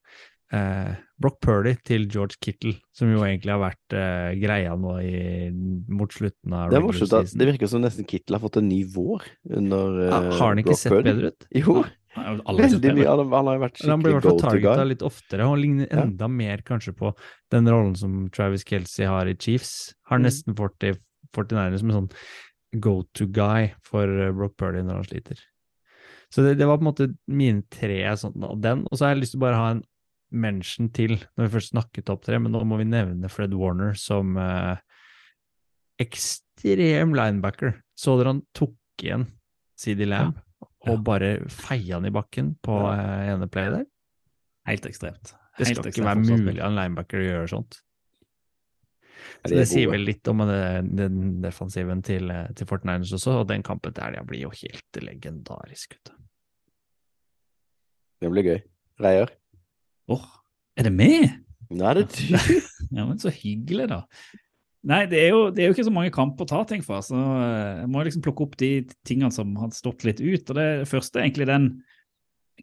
eh, Brock Purdy til George Kittle, som jo egentlig har vært eh, greia nå i, mot slutten av Det er morsomt at det virker som nesten Kittle har fått en ny vår under Ja, eh, har han ikke Brock sett Purdy. bedre ut? Jo, veldig mye. Han, han har vært skikkelig han blir i hvert fall targeta litt oftere, og han ligner Ja. enda mer kanskje på den rollen som Travis Kelsey har i Chiefs. Har Mm. nesten fått til 49ers som en sånn go to guy for eh, Brock Purdy når han sliter. Så det, det var på en måte mine tre sånn, og den, og så har jeg lyst til å bare ha en mention til, når vi først snakket topp tre, men nå må vi nevne Fred Warner som eh, ekstrem linebacker. Så dere han tok igjen CD Lamb og bare feia han i bakken på eh, ene play der? Helt ekstremt. Det Helt skal ikke være mulig av en linebacker å gjøre sånt. Så det sier vel litt om den defensiven til, eh, til Fortniners også, og den kampen der de blir jo helt legendarisk. Vet du. Det blir gøy. Reier. Åh, er det med? det er du. Ja, men så hyggelig, da. Nei, det er, jo, det er jo ikke så mange kamper å ta ting fra, så eh, jeg må liksom plukke opp de tingene som har stått litt ut. Og det første er egentlig den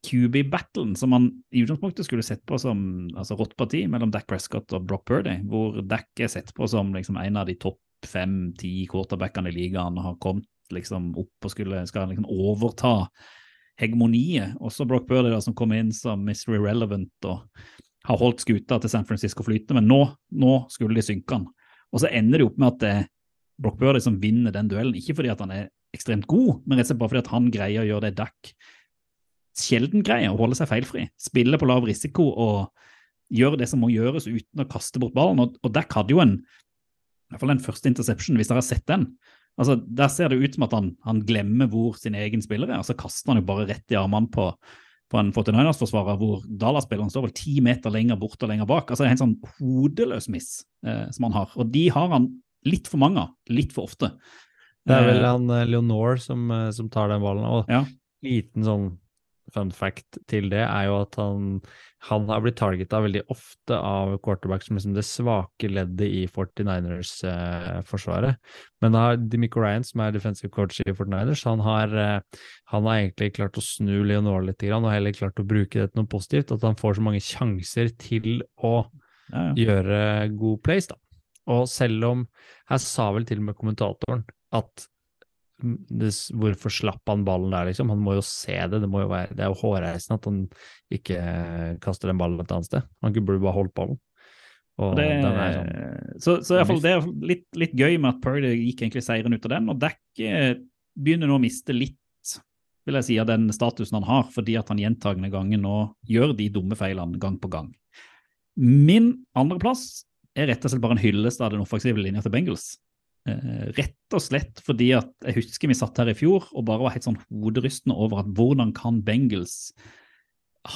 QB-battlen som man i utgangspunktet skulle sett på som altså rått parti mellom Dak Prescott og Brock Purdy, hvor Dak er sett på som liksom en av de topp fem-ti quarterbackene i ligaen og har kommet liksom opp og skulle, skal liksom overta hegemoniet. Også Brock Burley, da, som kom inn som Mystery Relevant og har holdt skuta til San Francisco flytende, men nå, nå skulle de synke han. Og så ender det opp med at det er Brock Burley som vinner den duellen, ikke fordi at han er ekstremt god, men rett og slett bare fordi at han greier å gjøre det Dak sjelden greier, å holde seg feilfri. Spille på lav risiko og gjøre det som må gjøres uten å kaste bort ballen. Og, og Dak hadde jo en i hvert fall den første interception, hvis dere har sett den. Altså, Der ser det ut som at han, han glemmer hvor sin egen spiller er, og så kaster han jo bare rett i armene på, på en 49ers-forsvarer, hvor Dallas-spilleren står vel ti meter lenger bort og lenger bak. Altså Det er En sånn hodeløs miss eh, som han har. Og de har han litt for mange av, litt for ofte. Det er vel Eh, han Leonor som, eh, som tar den ballen. Og Ja. liten sånn fun fact til det er jo at han, han har blitt targeta veldig ofte av quarterback som liksom det svake leddet i 49ers-forsvaret. Men da har Demico Ryan, som er defensive coach i 49ers, han har, eh, han har egentlig klart å snu Leonore litt og heller klart å bruke det til noe positivt. At han får så mange sjanser til å ja, ja. gjøre god plays, da. Og selv om Her sa vel til og med kommentatoren at hvorfor slapp han ballen der, liksom? Han må jo se det. Det, må jo være, det er jo hårreisende at han ikke eh, kaster den ballen et annet sted. Han burde bare holdt ballen. Og det, sånn så, så i hvert fall, det er litt, litt gøy med at Purdy gikk egentlig seieren ut av den, og Dak eh, begynner nå å miste litt vil jeg si, av den statusen han har, fordi at han gjentagende ganger nå gjør de dumme feilene gang på gang. Min andreplass er rett og slett bare en hyllest av den offensive linja til Bengals. Eh, rett og slett fordi at jeg husker vi satt her i fjor og bare var helt sånn hoderystende over at hvordan kan Bengals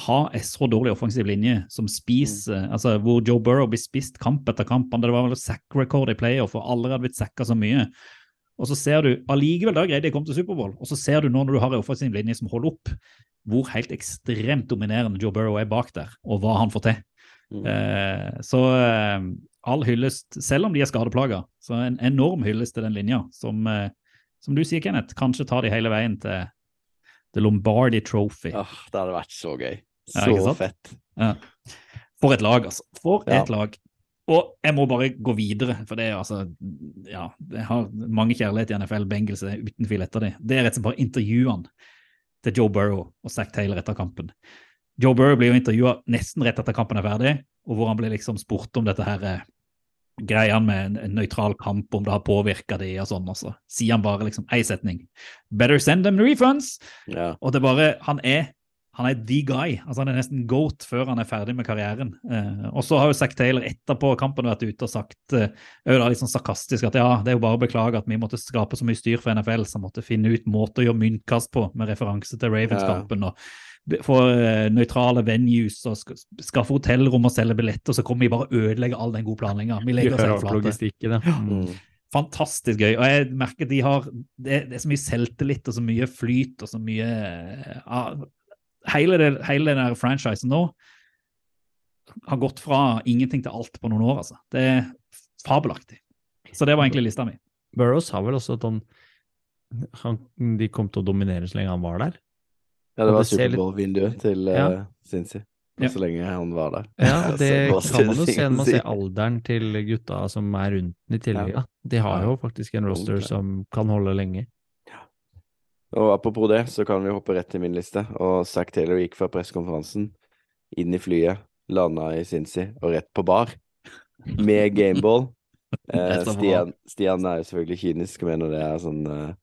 ha en så dårlig offensiv linje som spiser altså Hvor Joe Burrow blir spist kamp etter kamp. Det var vel sack-record i playoff, og alle hadde blitt sacka så mye. Og så ser du allikevel, da greide de å komme til Superbowl, og så ser du nå når du har en offensiv linje som holder opp, hvor helt ekstremt dominerende Joe Burrow er bak der, og hva han får til. Mm. Eh, så, eh, all hyllest, selv om de er skadeplaga. Så en enorm hyllest til den linja, som, eh, som du sier, Kenneth, kanskje tar de hele veien til The Lombardi Trophy. Åh, det hadde vært så gøy. Så ja, fett. Ja. For et lag, altså. For Ja. et lag. Og jeg må bare gå videre, for det er altså Ja, jeg har mange kjærlighet i NFL. Bengels er uten tvil etter det. Det er rett og slett bare intervjuene til Joe Burrow og Zack Taylor etter kampen. Joe Burrow blir jo intervjua nesten rett etter kampen er ferdig, og hvor han blir liksom spurt om dette her eh, greia med en, en nøytral kamp, om det har påvirka de og sånn, Også. sier han bare liksom én setning. Better send them refunds! Ja. Og det bare Han er han er the guy. altså Han er nesten goat før han er ferdig med karrieren. Eh, og så har jo Zack Taylor etterpå kampen vært ute og sagt eh, da litt sånn sarkastisk at ja, det er jo bare å beklage at vi måtte skape så mye styr for NFL, så måtte finne ut måter å gjøre myntkast på, med referanse til Ravens-kampen. og Få eh, nøytrale venues og skaffe hotellrom og selge billetter, så kommer vi bare ødelegge all den gode planlegginga. Vi legger oss helt flate ja. Mm. Mm. fantastisk gøy. Og jeg merker de har Det, det er så mye selvtillit og så mye flyt og så mye ja, hele, det, hele den franchisen nå har gått fra ingenting til alt på noen år, altså. Det er fabelaktig. Så det var egentlig lista mi. Burrows har vel også at han, han De kom til å dominere så lenge han var der. Ja, det var Superbowl-vinduet litt- til ja. uh. Cincy. Ja. Så lenge han var der. Ja, det Altså, kan man jo se når man ser alderen til gutta som er rundt den i tillegg. Ja. De har jo faktisk en roster som kan holde lenge. Og apropos det, så kan vi hoppe rett til min liste. Og Zack Taylor gikk fra pressekonferansen, inn i flyet, landa i Cincy og rett på bar. Med gameball. Eh. Stian, Stian er jo selvfølgelig kynisk mener det er sånn eh,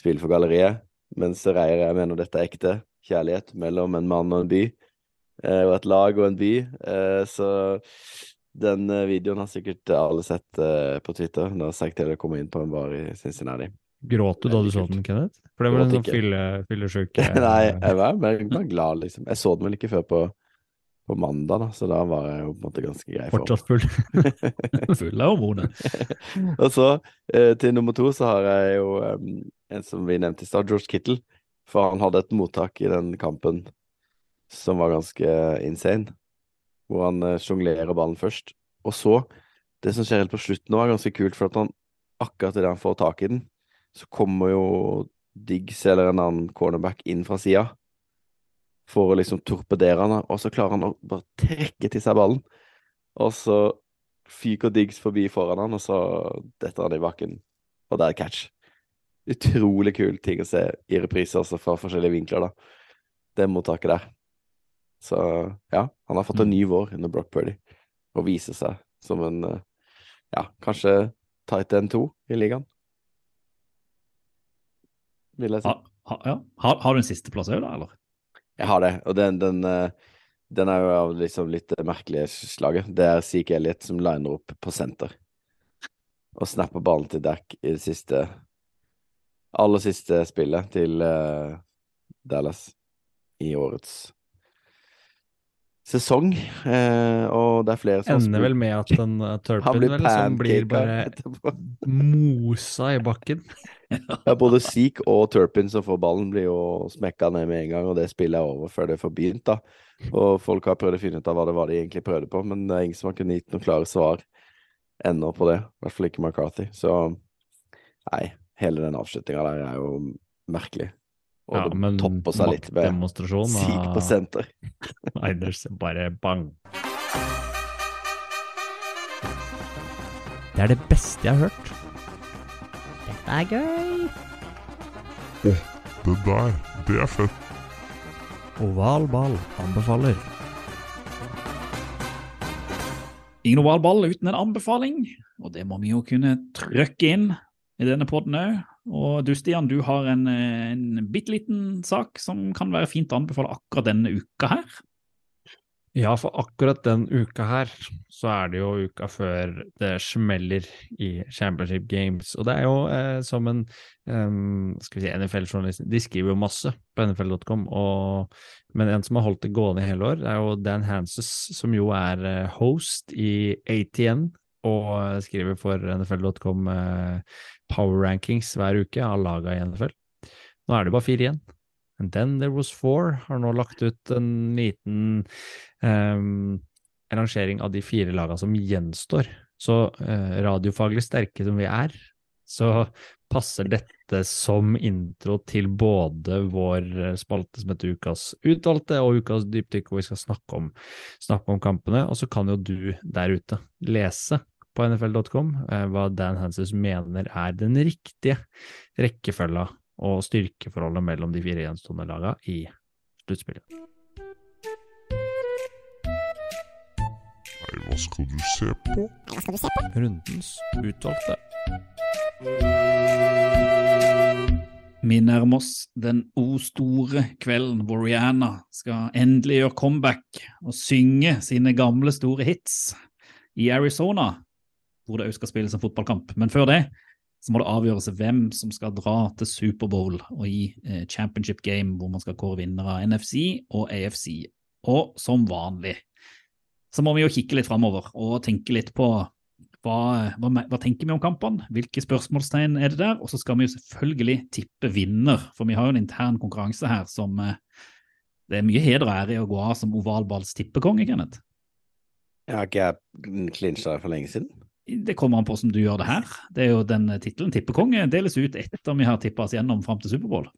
spill for galleriet. Mens Reier jeg mener dette er ekte kjærlighet mellom en mann og en by. Eh, og et lag og en by. Eh, så den eh, videoen har sikkert alle sett eh, på Twitter, når Zack Taylor kommer inn på en bar i Cincinnati. Gråt du da du så den, Kenneth? For det var en sånn eh, Nei, jeg var bare, bare glad, liksom. Jeg så den vel ikke før på, på mandag, da, så da var jeg jo på en måte ganske grei form. Fortsatt full. Full av hormoner. Og så, eh, til nummer to, så har jeg jo em, en som vi nevnte i stad, George Kittle. For han hadde et mottak i den kampen som var ganske insane. Hvor han eh, sjonglerer ballen først. Og så, det som skjer helt på slutten nå, er ganske kult, for at han akkurat idet han får tak i den, så kommer jo Diggs eller en annen cornerback inn fra sida for å liksom torpedere han, og så klarer han å bare trekke til seg ballen. Og så fyker Diggs forbi foran han, og så detter han i bakken, og det er catch. Utrolig kul ting å se i reprise også fra forskjellige vinkler, da. Det mottaket der. Så ja, han har fått en ny vår under Brock Purdy, og viser seg som en eh, ja, kanskje tight end 2 i ligaen. Vil jeg si. Ha, ha, ja. har, har du en sisteplass òg, da, eller? Jeg har det, og den, den, eh, den er jo av liksom litt merkelige slaget. Det er Zeke Elliot som liner opp på senter og snapper ballen til Dack i det siste aller siste spillet til uh, Dallas i årets sesong. Uh, og det er flere som Ender vel med at en uh, Turpin blir vel, som blir bare mosa i bakken. Ja, både Seek og Turpin som får ballen, blir jo smekka ned med en gang, og det spillet er over før det får begynt, da. Og folk har prøvd å finne ut av hva det var de egentlig prøvde på, men det er ingen som har kunnet gitt noen klare svar ennå på det. I hvert fall ikke McCarthy. Så nei, hele den avslutninga der er jo merkelig. Og Ja, det men topper seg litt med maktdemonstrasjon på senter. Niners, bare bang. Det er det beste jeg har hørt. Dette er gøy. Det der, det er fett. Oval ball anbefaler. Ingen oval ball uten en anbefaling, og det må vi jo kunne trykke inn i denne podden òg. Og du Stian, du har en, en bitte liten sak som kan være fint å anbefale akkurat denne uka her. Ja, for akkurat den uka her, så er det jo uka før det smeller i Championship Games. Og det er jo eh, som en em, skal vi si, NFL-journalist De skriver jo masse på nfl.com, men en som har holdt det gående i hele år, er jo Dan Hanses, som jo er eh, host i ATN, og skriver for nfl.com eh, power rankings hver uke av laga i NFL. Nå er det bare fire igjen. And then there was four har nå lagt ut en liten ehm, rangering av de fire lagene som gjenstår. Så eh, radiofaglig sterke som vi er, så passer dette som intro til både vår eh, spalte som heter Ukas utvalgte og Ukas dypdykk, hvor vi skal snakke om, snakke om kampene. Og så kan jo du der ute lese på nfl.com eh, hva Dan Hanses mener er den riktige rekkefølga og styrkeforholdet mellom de fire gjenstående lagene i sluttspillet. Nei, hva skal du se på? Hva skal du se på? Rundens utvalgte. Vi nærmer oss den o store kvelden hvor Rihanna skal endelig gjøre comeback og synge sine gamle store hits i Arizona, hvor det òg skal spilles en fotballkamp. Men før det så må det avgjøres hvem som skal dra til Superbowl og gi eh, championship game, hvor man skal kåre vinnere av NFC og AFC. Og som vanlig så må vi jo kikke litt framover og tenke litt på hva, hva, hva, tenker vi om kampene? Hvilke spørsmålstegn er det der? Og så skal vi jo selvfølgelig tippe vinner, for vi har jo en intern konkurranse her som eh, det er mye heder og ære i å gå av som ovalballs tippekonge, Kenneth. Jeg har ikke klinsja for lenge siden? Det kommer an på hvordan du gjør det her. Det er jo den tittelen. Tippekonge deles ut etter vi har tippa oss gjennom fram til Superbowl.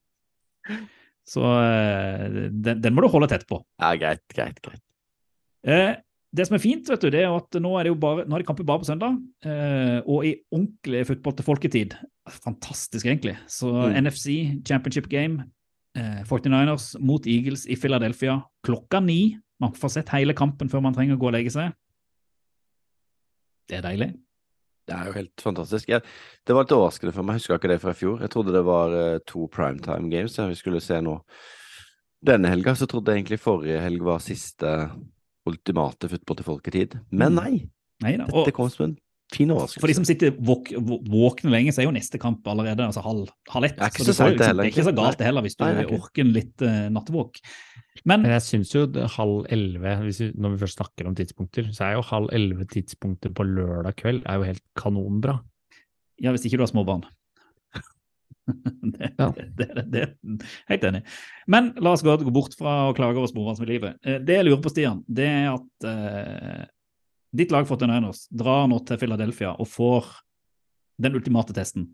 Så eh, den, den, må du holde tett på. Ja, greit, greit, greit. Eh, det som er fint, vet du, det er at nå er det jo bare, nå er det kamper bare på søndag, eh, og i ordentlig fotball til folketid. Fantastisk, egentlig. Så mm. NFC Championship Game, eh, 49ers mot Eagles i Philadelphia klokka ni. Man får sett hele kampen før man trenger å gå og legge seg. Det er deilig. Det er jo helt fantastisk. Jeg, det var litt overraskende for meg, jeg husker ikke det fra i fjor. Jeg trodde det var uh, to primetime games vi skulle se nå. Denne helga så trodde jeg egentlig forrige helg var siste ultimate football til folketid. Men Mm. nei, Neida. dette kom som en fin For de som sitter våk, våkne lenge, så er jo neste kamp allerede altså halv, halv ett. Det er ikke så jo sent det er ikke så galt det heller, hvis du Nei, er orker en litt uh, nattevåk. Men Men jeg syns jo halv elleve, når vi først snakker om tidspunkter, så er jo halv elleve tidspunkter på lørdag kveld er jo helt kanonbra. ja, hvis ikke du har småbarn. det, Ja. det, det, det helt enig. Men la oss gå, gå bort fra å klage over småbarnslivet. Eh, Det jeg lurer på, Stian, det er at eh, ditt lag 49ers drar nå til Philadelphia og får den ultimate testen.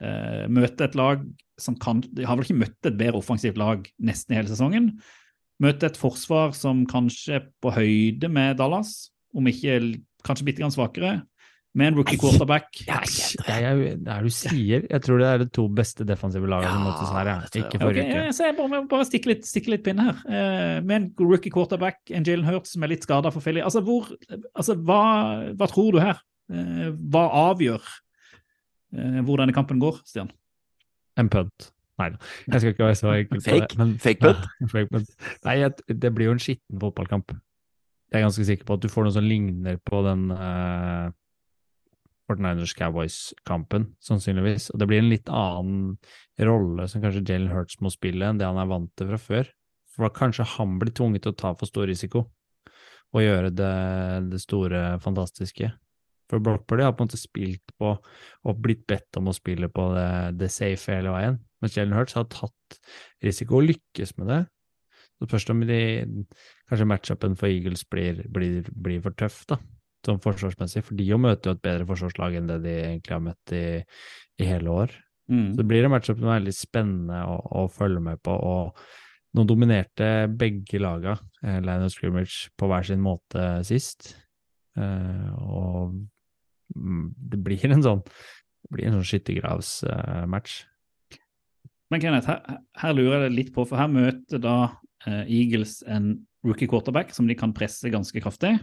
Eh, møte et lag som kan De har vel ikke møtt et bedre offensivt lag nesten i hele sesongen. Møte et forsvar som kanskje er på høyde med Dallas, om ikke kanskje bitte grann svakere. Med en rookie quarterback. Nei, det er du sier. Jeg tror det er de to beste defensive lagene som Ja, møtes her, jeg. ikke forrige okay, uke. jeg bare, bare stikke litt, stikke litt pinne her. Eh, med en rookie quarterback, en Jalen Hurts som er litt skada for Philly. Altså, hvor, altså hva, hva tror du her? Eh, hva avgjør eh, hvor denne kampen går, Stian? En punt. Nei da, jeg skal ikke være så enkel på Fake? det. Men, Fake punt? Ja, fake punt. Nei, jeg, det blir jo en skitten fotballkamp. Jeg er ganske sikker på at du får noe som ligner på den uh, 49ers Cowboys-kampen, sannsynligvis. Og det blir en litt annen rolle som kanskje Jalen Hurts må spille enn det han er vant til fra før. For kanskje han blir tvunget til å ta for stor risiko og gjøre det, det store, fantastiske. For Brock har på en måte spilt på og blitt bedt om å spille på det, det safe hele veien. Mens Jalen Hurts har tatt risiko og lykkes med det. Så spørs det om de, kanskje matchupen for Eagles blir, blir, blir for tøff, da, sånn forsvarsmessig. For de jo møter jo et bedre forsvarslag enn det de egentlig har møtt i, i hele år. Så det blir en matchup som er veldig spennende å, å følge med på. og nå dominerte begge laga eh, line of scrimmage på hver sin måte sist. Eh, og mm, det blir en sånn det blir en sånn skyttergravsmatch. Men Kenneth, her, her lurer jeg litt på, for her møter da eh, Eagles en rookie quarterback som de kan presse ganske kraftig.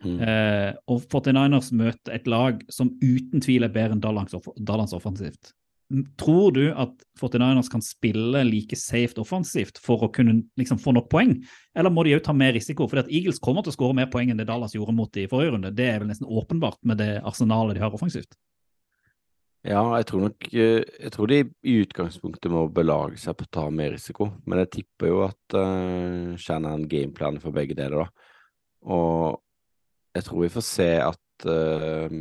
Mm. Eh, og 49ers møter et lag som uten tvil er bedre enn Dallas offensivt. Tror du at 49ers kan spille like safe offensivt for å kunne liksom, få nok poeng, eller må de òg ta mer risiko? Fordi at Eagles kommer til å skåre mer poeng enn det Dallas gjorde mot de i forrige runde. Det er vel nesten åpenbart med det arsenalet de har offensivt. Ja, jeg tror nok eh, Jeg tror de i utgangspunktet må belage seg på å ta mer risiko, men jeg tipper jo at uh, Shannon gameplaner for begge deler, da. Og jeg tror vi får se at uh,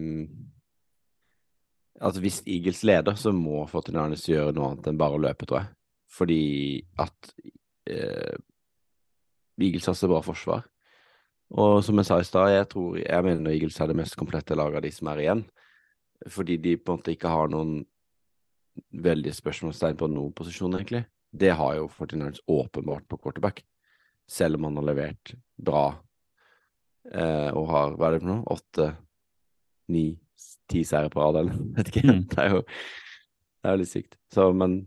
at hvis Eagles leder, så må 49ers gjøre noe annet enn bare å løpe, tror jeg. Fordi at uh, Eagles har så bra forsvar. Og som jeg sa i stad, jeg jeg mener Eagles er det mest komplette laget av de som er igjen. Fordi de på en måte ikke har noen veldig spørsmålstegn på noen posisjon, egentlig. Det har jo 49ers åpenbart på quarterback, selv om han har levert bra eh, og har, hva er det for noe, åtte, ni, ti seire på rad, eller vet ikke. Mm. Det er jo det er jo litt sykt. Så, men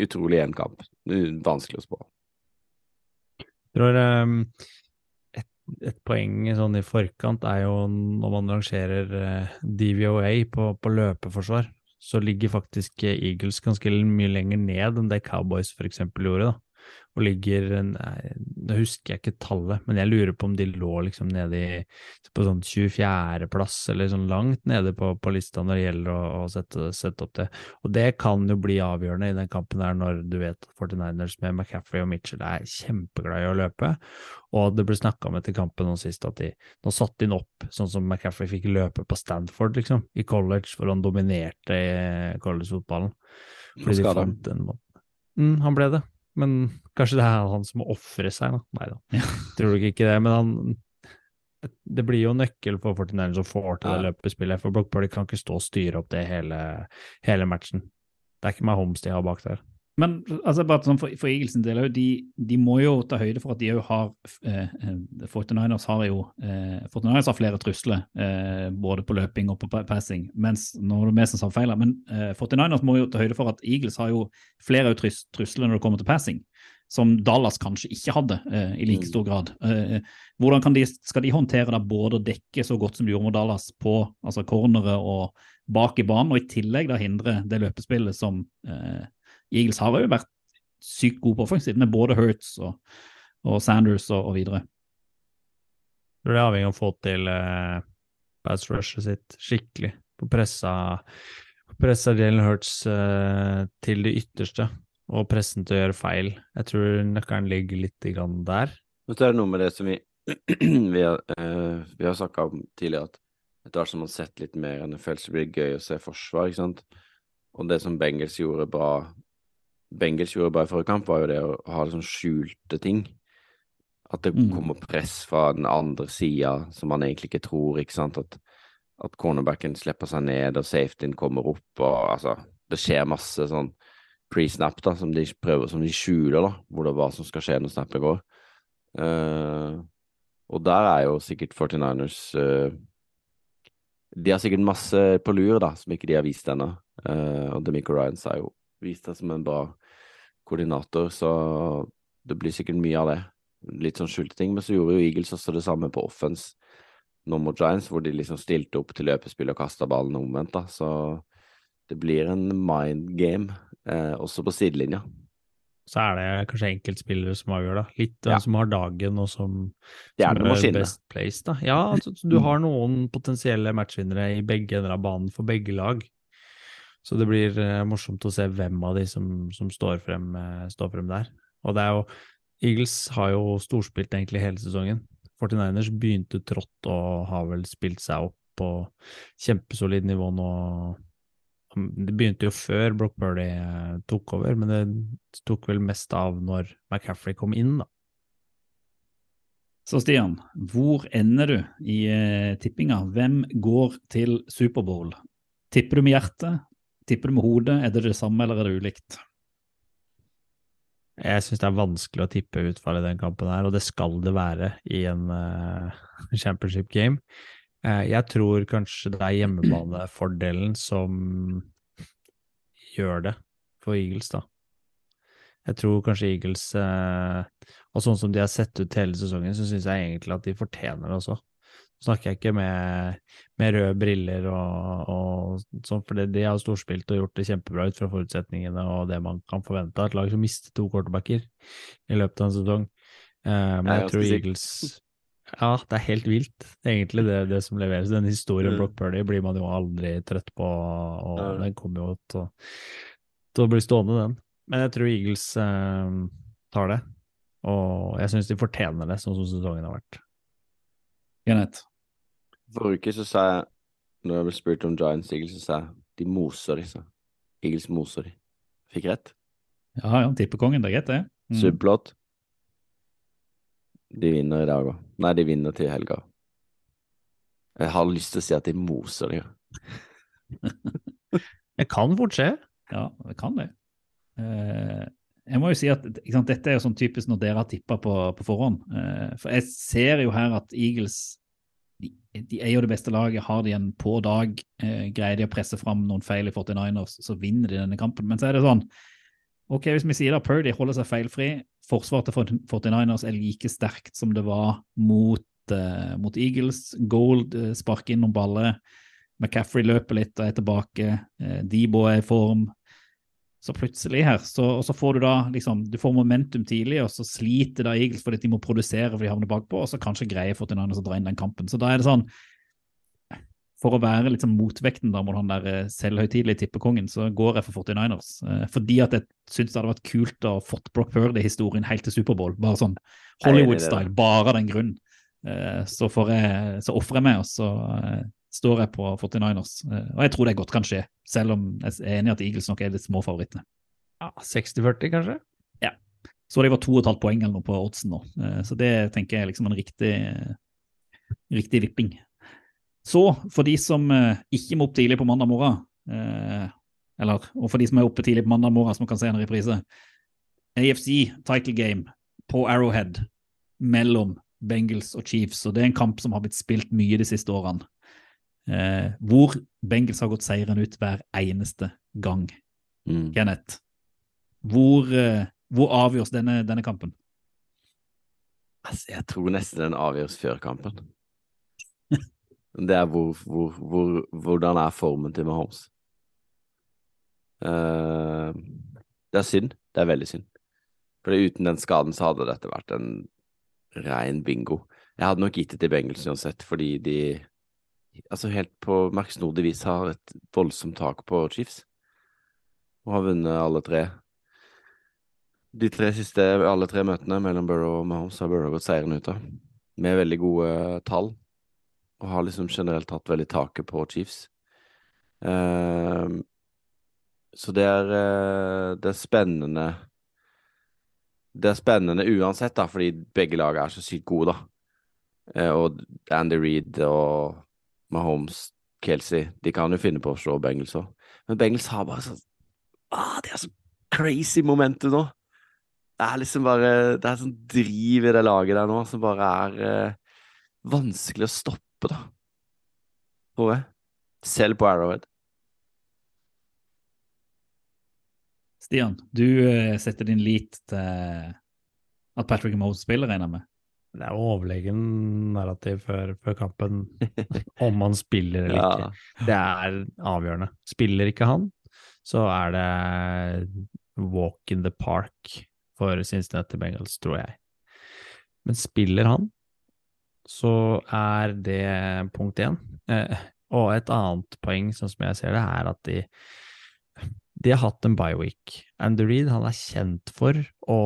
utrolig jevn kamp. Vanskelig å spå. Jeg tror um, et, et poeng sånn i forkant er jo når man rangerer uh, DVOA på, på løpeforsvar, så ligger faktisk eh, Eagles ganske mye lenger ned enn det Cowboys eksempel gjorde, da. Og ligger nei, Nå husker jeg ikke tallet, men jeg lurer på om de lå liksom nede i på sånn 24.-plass, eller sånn langt nede på, på lista når det gjelder å, å sette, sette opp det. Og det kan jo bli avgjørende i den kampen her, når du vet at 49ers med McCaffrey og Mitchell er kjempeglade i å løpe. Og det ble snakka om etter kampen nå sist at de nå satte inn opp, sånn som McCaffrey fikk løpe på Stanford, liksom, i college, hvor han dominerte i college-fotballen. Fordi de fant en måte mm, Han ble det, men kanskje det er han som må ofre seg, da. Nei da, tror nok ikke det. Men han Det blir jo nøkkel for 49ers som får til det Ja. løpespillet, for Purdy kan ikke stå og styre opp det hele, hele matchen. Det er ikke Mahomes de har bak der. Men altså, bare sånn for, for Eagles del, de, de må jo ta høyde for at de òg har eh, eh, 49ers har jo eh, 49ers har flere trusler, eh, både på løping og på passing, mens nå er det mest som sa feil men eh, 49ers må jo ta høyde for at Eagles har jo flere trus trusler når det kommer til passing, som Dallas kanskje ikke hadde eh, i like Mm. stor grad. Eh, hvordan kan de, skal de håndtere da både å dekke så godt som de gjorde mot Dallas på altså cornere og bak i banen, og i tillegg da hindre det løpespillet som eh, Eagles har jo vært sykt gode på offensivt, med både Hurts og, og Sanders og, og videre. Jeg tror det er avhengig av å få til eh, pass rushet sitt skikkelig. På pressa, pressa Jalen Hurts eh, til det ytterste, og pressen til å gjøre feil. Jeg tror nøkkelen ligger litt grann der. Men så er det noe med det som vi vi har, eh, vi har snakka om tidligere, at etter hvert som man har sett litt mer NFL, så blir det gøy å se forsvar, ikke sant. Og det som Bengals gjorde bra Bengals gjorde bare forrige kamp, var jo det å ha sånn skjulte ting. At det Mm. kommer press fra den andre sida som man egentlig ikke tror, ikke sant. At, at cornerbacken slipper seg ned, og safetyen kommer opp, og altså Det skjer masse sånn pre-snap da, som de prøver, som de skjuler, da, hvor det hva som skal skje når snappet går. Uh, og der er jo sikkert 49ers uh, De har sikkert masse på lur da, som ikke de har vist ennå. Uh, og Demico Ryans er jo vist seg som en bra koordinator, så det blir sikkert mye av det. Litt sånn skjulte ting. Men så gjorde jo Eagles også det samme på offense nå mot Giants, hvor de liksom stilte opp til løpespill og kasta ballen omvendt, da. Så det blir en mind game, eh, også på sidelinja. Så er det kanskje enkeltspillere som avgjør, da. Litt hvem Ja. som har dagen, og som, Det er som det maskinene. best place, da. Ja, altså, du har noen potensielle matchvinnere i begge ender av banen for begge lag. Så det blir eh, morsomt å se hvem av de som, som står, frem, eh, står frem der. Og det er jo Eagles har jo storspilt egentlig hele sesongen. 49ers begynte trått og har vel spilt seg opp på kjempesolid nivå nå. Det begynte jo før Brock Purdy eh, tok over, men det tok vel mest av når McCaffrey kom inn, da. Så Stian, hvor ender du i tippinga? Hvem går til Superbowl? Tipper du med hjertet? Tipper du med hodet? Er det det samme, eller er det ulikt? Jeg syns det er vanskelig å tippe utfallet i den kampen her, og det skal det være i en uh, championship game. Uh, jeg tror kanskje det er hjemmebanefordelen som gjør det for Eagles, da. Jeg tror kanskje Eagles, uh, og sånn som de har sett ut hele sesongen, så syns jeg egentlig at de fortjener det også. Snakker jeg ikke med, med røde briller og, og sånn, for de har storspilt og gjort det kjempebra ut fra forutsetningene og det man kan forvente av et lag som mister to quarterbacker i løpet av en sesong. Eh, men jeg tror. Eagles Ja, det er helt vilt, egentlig, det, det som leveres. Den historien Mm. Brock Purdy blir man jo aldri trøtt på, og Ja. den kommer jo til, å- til å bli stående, den. Men jeg tror Eagles eh, tar det, og jeg syns de fortjener det, sånn som sesongen har vært. Kenneth? Forrige uke så sa jeg, når jeg ble spurt om Giants Eagles, så sa jeg de moser de, så. Eagles moser de. Fikk rett. Ja, ja, tippekongen, det er greit, det. Mm. Subplot. De vinner i dag òg. Nei, de vinner til helga. Jeg har lyst til å si at de moser de. Det kan fort skje. Ja, det kan det. Eh, jeg må jo si at sant, dette er jo sånn typisk når dere har tippa på, på forhånd. Uh, for jeg ser jo her at Eagles de, er jo det beste laget. Har de en på dag, eh, greier de å presse fram noen feil i 49ers, så vinner de denne kampen. Men så er det sånn Ok, hvis vi sier da Purdy holder seg feilfri, forsvaret til 49ers er like sterkt som det var mot, eh, mot Eagles. Gold sparker inn noen baller. McCaffrey løper litt og er tilbake. Debo er i form. Så plutselig her, så, og så får du da liksom, du får momentum tidlig, og så sliter da Eagles fordi de må produsere for de havner bakpå, og så kanskje greier 49ers å dra inn den kampen. Så da er det sånn For å være liksom motvekten da mot han der eh, selvhøytidelige tippekongen, så går jeg for 49ers. Eh, fordi at jeg syns det hadde vært kult å ha fått Brock Purdy-historien helt til Superbowl. Bare sånn Hollywood-style, bare av den grunn. Eh, så, jeg, så ofrer jeg meg, og så står jeg på 49ers. Eh, Og jeg tror det godt kan skje, selv om jeg er enig i at Eagles nok er de små favorittene. Ja, 60-40, kanskje? Ja. Så de var to og et halvt poeng eller noe på oddsen nå, Eh, så det tenker jeg er liksom en riktig, riktig vipping. Så for de som eh, ikke må opp tidlig på mandag morgen, eller, og for de som er oppe tidlig på mandag morgen som kan se en reprise, AFC title game på Arrowhead mellom Bengals og Chiefs, og det er en kamp som har blitt spilt mye de siste årene. Eh, hvor Bengels har gått seieren ut hver eneste gang. Mm. Kenneth, hvor, eh, hvor avgjøres denne, denne kampen? Altså, jeg tror nesten den avgjøres før kampen. Det er hvor, hvor, hvor, hvordan er formen til Mahomes. Uh, det er synd. Det er veldig synd. For uten den skaden så hadde dette vært en rein bingo. Jeg hadde nok gitt det til Bengels uansett, fordi de altså helt på merksnodig vis har et voldsomt tak på Chiefs. Og har vunnet alle tre. De tre siste, alle tre møtene mellom Burrow og Mahomes har Burrow gått seieren ut av. Med veldig gode tall. Og har liksom generelt hatt veldig taket på Chiefs. Ehm, så det er, eh, det er spennende Det er spennende uansett, da, fordi begge lag er så sykt gode, da. Eh, og Andy Reed og Mahomes, Kelsey, de kan jo finne på å slå Bengels òg. Men Bengels har bare sånn ah, De har så crazy momentum nå. Det er liksom bare Det er sånn driv i det laget der nå som bare er eh, vanskelig å stoppe, da. Tror jeg. Selv på Arrowhead. Stian, du eh, setter din lit til at Patrick Moe spiller, regner jeg med? Det er jo overlegen narrativ før, før kampen, om han spiller eller ikke. Det er avgjørende. Spiller ikke han, så er det walk in the park for Cincinnati Bengals, tror jeg. Men spiller han, så er det punkt én. Eh, og et annet poeng, sånn som jeg ser det, er at de, de har hatt en bye week. Andy Reid han er kjent for å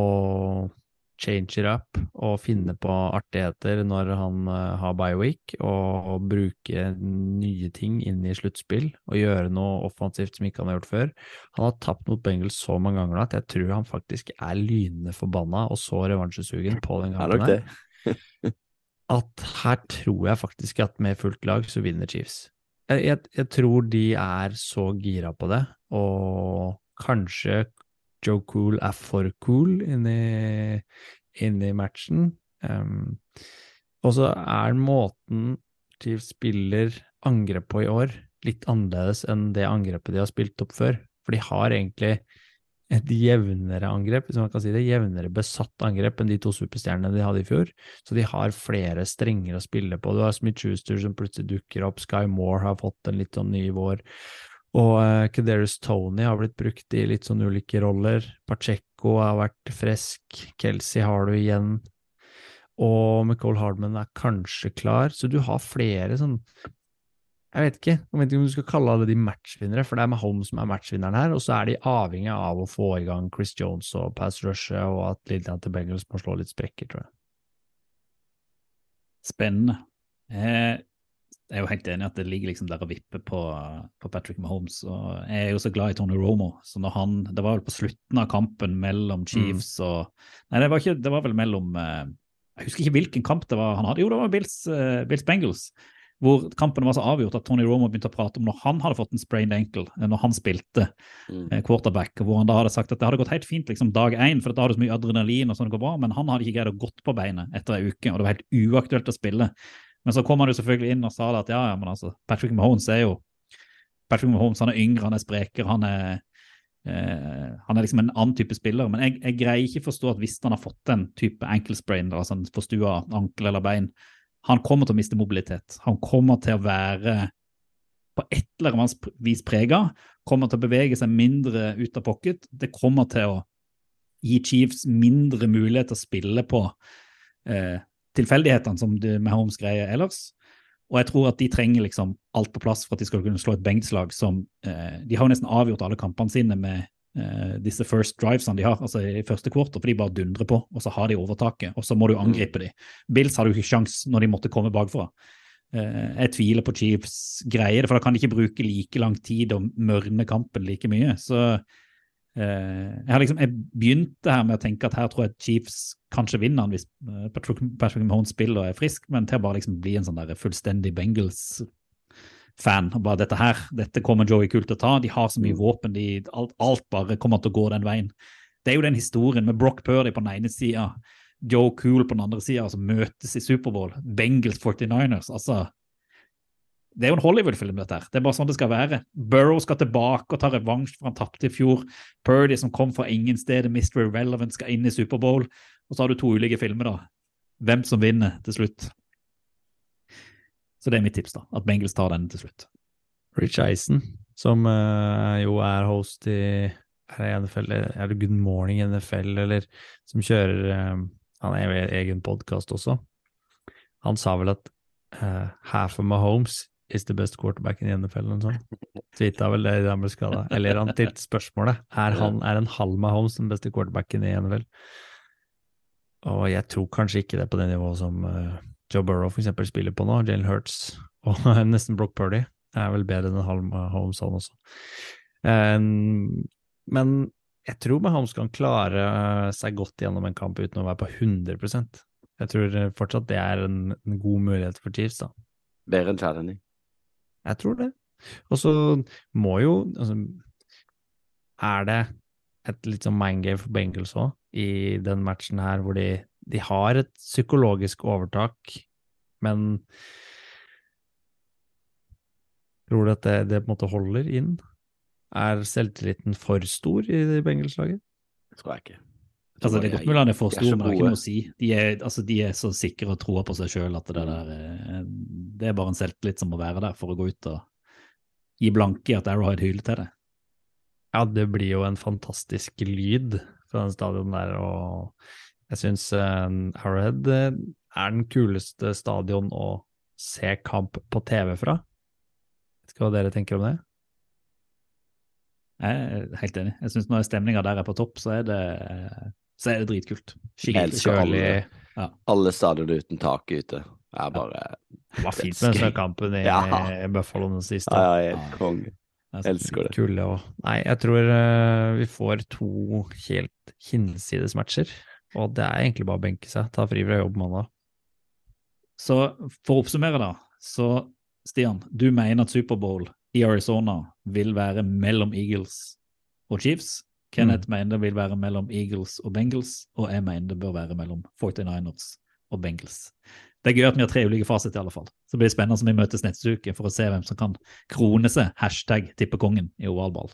change it up og finne på artigheter når han eh, har bye week, og, og bruke nye ting inn i sluttspill og gjøre noe offensivt som ikke han har gjort før. Han har tapt mot Bengals så mange ganger nå at jeg tror han faktisk er lynende forbanna og så revansjesugen på den gangen her at her tror jeg faktisk at med fullt lag så vinner Chiefs. Jeg, jeg, jeg tror de er så gira på det, og kanskje Joe Cool er for cool inni, inni matchen. Um, og så er måten Chiefs spiller angrep på i år litt annerledes enn det angrepet de har spilt opp før. For de har egentlig et jevnere angrep, hvis man kan si det, jevnere besatt angrep enn de to superstjernene de hadde i fjor. Så de har flere strenger å spille på. Du har Smith Schuster som plutselig dukker opp, Sky Moore har fått en litt sånn ny vår. Og uh, Kederis Tony har blitt brukt i litt sånn ulike roller. Pacheco har vært frisk, Kelsey har du igjen. Og McCall Hardman er kanskje klar, så du har flere sånn jeg vet ikke jeg vet ikke om du skal kalle alle de matchvinnere, for det er Mahomes som er matchvinneren her, og så er de avhengig av å få i gang Chris Jones og pass rushet, og at Lillian til Bengals må slå litt sprekker, tror jeg. Spennende. Eh, Jeg er jo helt enig i at det ligger liksom der og vipper på, på Patrick Mahomes. og Jeg er jo så glad i Tony Romo. så når han, Det var vel på slutten av kampen mellom Chiefs og Nei, det var, ikke, det var vel mellom eh, Jeg husker ikke hvilken kamp det var han hadde. Jo, det var Bills, uh, Bills Bengals. Hvor kampen var så avgjort at Tony Romo begynte å prate om når han hadde fått en sprained ankle, eh, når han spilte Mm. quarterback, hvor han da hadde sagt at det hadde gått helt fint liksom dag én, for da hadde du så mye adrenalin og sånn det går bra, men han hadde ikke greid å gått på beinet etter ei uke, og det var helt uaktuelt å spille. Men så kom han jo selvfølgelig inn og sa at ja, ja, men altså, Patrick Mahomes er jo Patrick Mahomes han er yngre, han er sprekere, han er eh, han er liksom en annen type spiller. Men jeg, jeg greier ikke forstå at hvis han har fått en type ankle sprain, altså en forstua ankel eller bein, han kommer til å miste mobilitet. Han kommer til å være på et eller annet vis prega, kommer til å bevege seg mindre ut av pocket. Det kommer til å gi Chiefs mindre mulighet til å spille på eh, tilfeldighetene som det med Holmes greier ellers. Og jeg tror at de trenger liksom alt på plass for at de skal kunne slå et Bengts-lag som eh, De har jo nesten avgjort alle kampene sine med eh, disse first drivesene de har, altså i første kvarter, for de bare dundrer på, og så har de overtaket, og så må du angripe de. Bills hadde jo ikke sjans når de måtte komme bakfra. Eh, jeg tviler på Chiefs greier det, for da kan de ikke bruke like lang tid og mørne kampen like mye. Så jeg, har liksom, jeg begynte her med å tenke at her tror jeg Chiefs kanskje vinner han hvis eh, Patrick, Patrick Mahomes spiller og er frisk, men til å bare liksom bli en sånn der fullstendig Bengals-fan. og bare Dette her, dette kommer Joey Kult til å ta. De har så mye våpen, de, alt, alt bare kommer til å gå den veien. Det er jo den historien med Brock Purdy på den ene sida, Joe Cool på den andre sida, som møtes i Superbowl. Bengals 49ers. altså det er jo en Hollywood-film, dette her. Det er bare sånn det skal være. Burrow skal tilbake og ta revansj for han tapte i fjor. Purdy, som kom fra ingen sted, Mr. Irrelevant, skal inn i Superbowl. Og så har du to ulike filmer, da. Hvem som vinner til slutt. Så det er mitt tips, da. At Bengals tar den til slutt. Rich Eisen, som uh, jo er host i er det NFL, er det Good Morning NFL, eller som kjører um, Han er jo egen podkast også. Han sa vel at uh, half of Mahomes is the best quarterback in NFL, eller noe sånt. Tvitra vel det da han ble skada. Eller han stilte spørsmålet er, han, er en halv Mahomes den beste quarterbacken i NFL. Og jeg tror kanskje ikke det på det nivået som eh, Joe Burrow eksempel spiller på nå, Jalen Hurts, og nesten Brock Purdy er vel bedre enn halv Mahomes han også. Men jeg tror Mahomes kan klare seg godt gjennom en kamp uten å være på 100% Jeg tror fortsatt det er en, en god mulighet for Chiefs, da. Bedre enn Chad Henning. Jeg tror det. Og så må jo altså, Er det et litt sånn mindgame for Bengals òg, i den matchen her, hvor de, de har et psykologisk overtak, men Tror du at det, det på en måte holder inn? Er selvtilliten for stor i Bengals-laget? Det tror jeg ikke. Altså, det er godt mulig han er for er stor, men det har ikke noe å si. De er, altså, de er så sikre og tror på seg sjøl at det der eh, Det er bare en selvtillit som må være der for å gå ut og gi blanke i at Arrowhead hyler til det. Ja, det blir jo en fantastisk lyd fra den stadion der, og jeg syns uh, Arrowhead eh, er den kuleste stadion å se kamp på TV fra. Vet ikke hva dere tenker om det? Jeg er helt enig. Jeg syns når stemninga der er på topp, så er det, så er det dritkult. Skikkelig kjølig. alle ja. Alle stadioner uten tak ute er bare Det var fint med snøkampen kampen i Ja. Buffalo den siste. Ja, ja, helt konge. Er Elsker det. Kule og Nei, jeg tror uh, vi får to helt hinsides matcher. Og det er egentlig bare å benke seg. Ta fri fra jobb mandag. Så for å oppsummere, da. Så Stian, du mener at Superbowl i Arizona vil være mellom Eagles og Chiefs. Kenneth mener det vil være mellom Eagles og Bengals, og jeg mener det bør være mellom 49ers og Bengals. Det er gøy at vi har tre ulike fasit, i alle fall. Så det blir spennende som vi møtes neste uke for å se hvem som kan krone seg hashtag tippekongen i ovalball.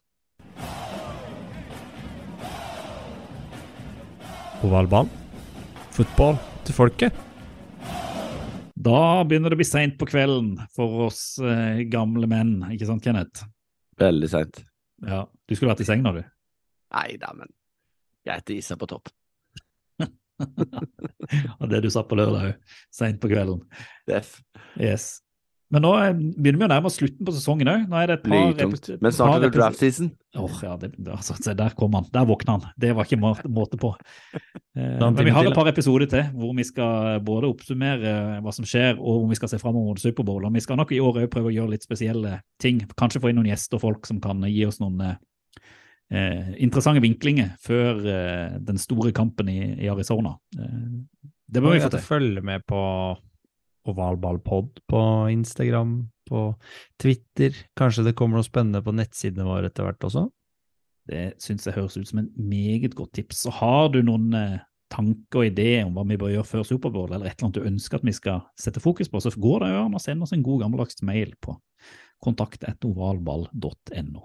Ovalball. Fotball til folket. Da begynner det å bli seint på kvelden for oss eh, gamle menn, ikke sant, Kenneth? Veldig seint. Ja, Du skulle vært i seng nå, du. Nei da, men greit is er på topp. Og det du sa på lørdag òg. Seint på kvelden. Def. Yes. Men nå eh, begynner vi å nærme oss slutten på sesongen òg. Nå er det et par Blytungt. Men snart er det draft season. Åh, ja, det, altså, der kom han. Der våkna han. Det var ikke må måte på. Eh, men vi har et par episoder til hvor vi skal både oppsummere hva som skjer, og hvor vi skal se fram mot Superbowl. Og vi skal nok i år òg prøve å gjøre litt spesielle ting. Kanskje få inn noen gjester og folk som kan gi oss noen eh, interessante vinklinger før eh, den store kampen i, i Arizona. Eh, Det bør vi få til. Følge med på Ovalballpod på Instagram, på Twitter. Kanskje det kommer noe spennende på nettsidene våre etter hvert også? Det syns jeg høres ut som en meget godt tips. Så har du noen eh, tanker og ideer om hva vi bør gjøre før Superbowl, eller et eller annet du ønsker at vi skal sette fokus på, så går det jo an å sende oss en god gammeldags mail på kontakt.ovalball.no.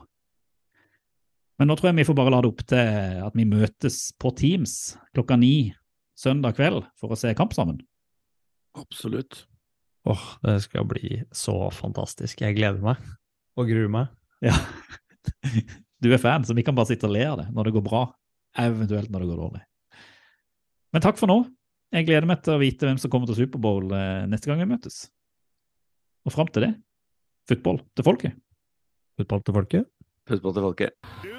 Men nå tror jeg vi får bare la det opp til at vi møtes på Teams klokka ni søndag kveld for å se kamp sammen. Absolutt. Åh, det skal bli så fantastisk. Jeg gleder meg og gruer meg. Ja. Du er fan, så vi kan bare sitte og le av det når det går bra, eventuelt når det går dårlig. Men takk for nå. Jeg gleder meg til å vite hvem som kommer til Superbowl eh, neste gang vi møtes. Og fram til det, football til folket. Fotball til folket. Fotball til folket.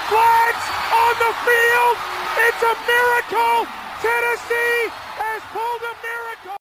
flags on the field. It's a miracle. Tennessee